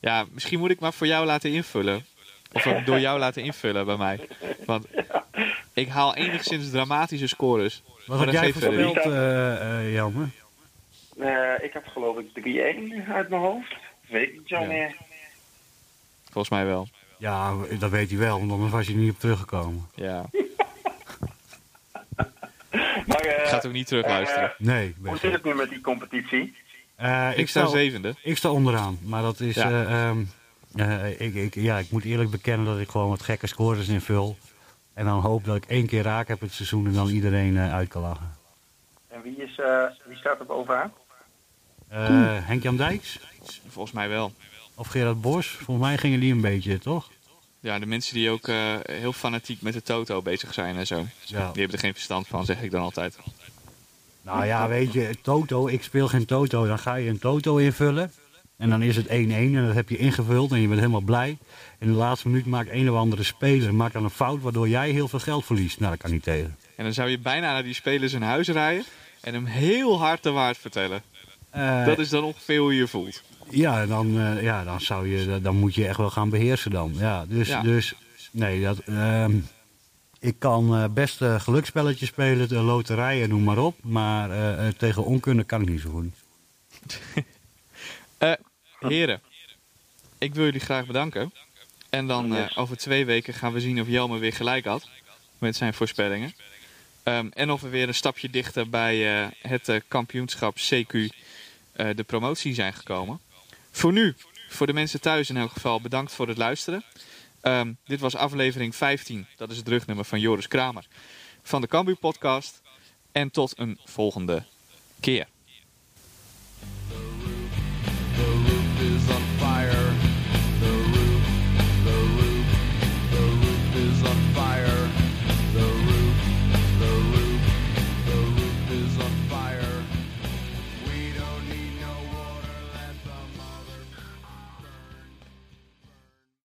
Ja, misschien moet ik maar voor jou laten invullen. Of door jou laten invullen bij mij. Want ik haal enigszins dramatische scores. Wat dat jij voorspeld, eh eh? Eh, ik heb geloof ik 3-1 uit mijn hoofd. Weet ik niet zo Ja. Volgens mij wel. Ja, dat weet hij wel, want anders was hij er niet op teruggekomen. Ja. Maar, eh, Ik ga het ook niet terugluisteren. Nee, Hoe zit je. het nu met die competitie? Eh, Ik sta zevende. Ik sta onderaan, maar dat is. Ja. eh, ehm, eh, ik, ik, ja, ik moet eerlijk bekennen dat ik gewoon wat gekke scores invul. En dan hoop dat ik één keer raak heb het seizoen en dan iedereen eh, uit kan lachen. En wie, is, eh, wie staat er bovenaan? Eh Henk-Jan Dijks Volgens mij wel. Of Gerard Bos, volgens mij gingen die een beetje, toch? Ja, de mensen die ook eh, heel fanatiek met de Toto bezig zijn en zo. Ja. Die hebben er geen verstand van, zeg ik dan altijd. Nou ja, weet je, Toto, ik speel geen Toto. Dan ga je een Toto invullen. En dan is het 1-1 en dat heb je ingevuld en je bent helemaal blij. In de laatste minuut maakt een of andere speler maakt dan een fout waardoor jij heel veel geld verliest. Nou, dat kan niet tegen. En dan zou je bijna naar die speler zijn huis rijden en hem heel hard de waard vertellen. Eh, Dat is dan ongeveer hoe je je voelt. Ja, dan, eh, ja, dan, zou je, dan moet je echt wel gaan beheersen dan. Ja, dus, Ja. dus nee, dat, ehm, ik kan eh, best eh, geluksspelletjes spelen, de loterijen, noem maar op. Maar tegen onkunde kan ik niet zo goed. Heren, ik wil jullie graag bedanken. En dan over twee weken gaan we zien of Jelme weer gelijk had met zijn voorspellingen. Ehm, en of we weer een stapje dichter bij het kampioenschap CQ de promotie zijn gekomen. Voor nu, voor de mensen thuis in elk geval, bedankt voor het luisteren. Ehm, dit was aflevering 15, dat is het rugnummer van Joris Kramer van de Cambuur podcast. En tot een volgende keer.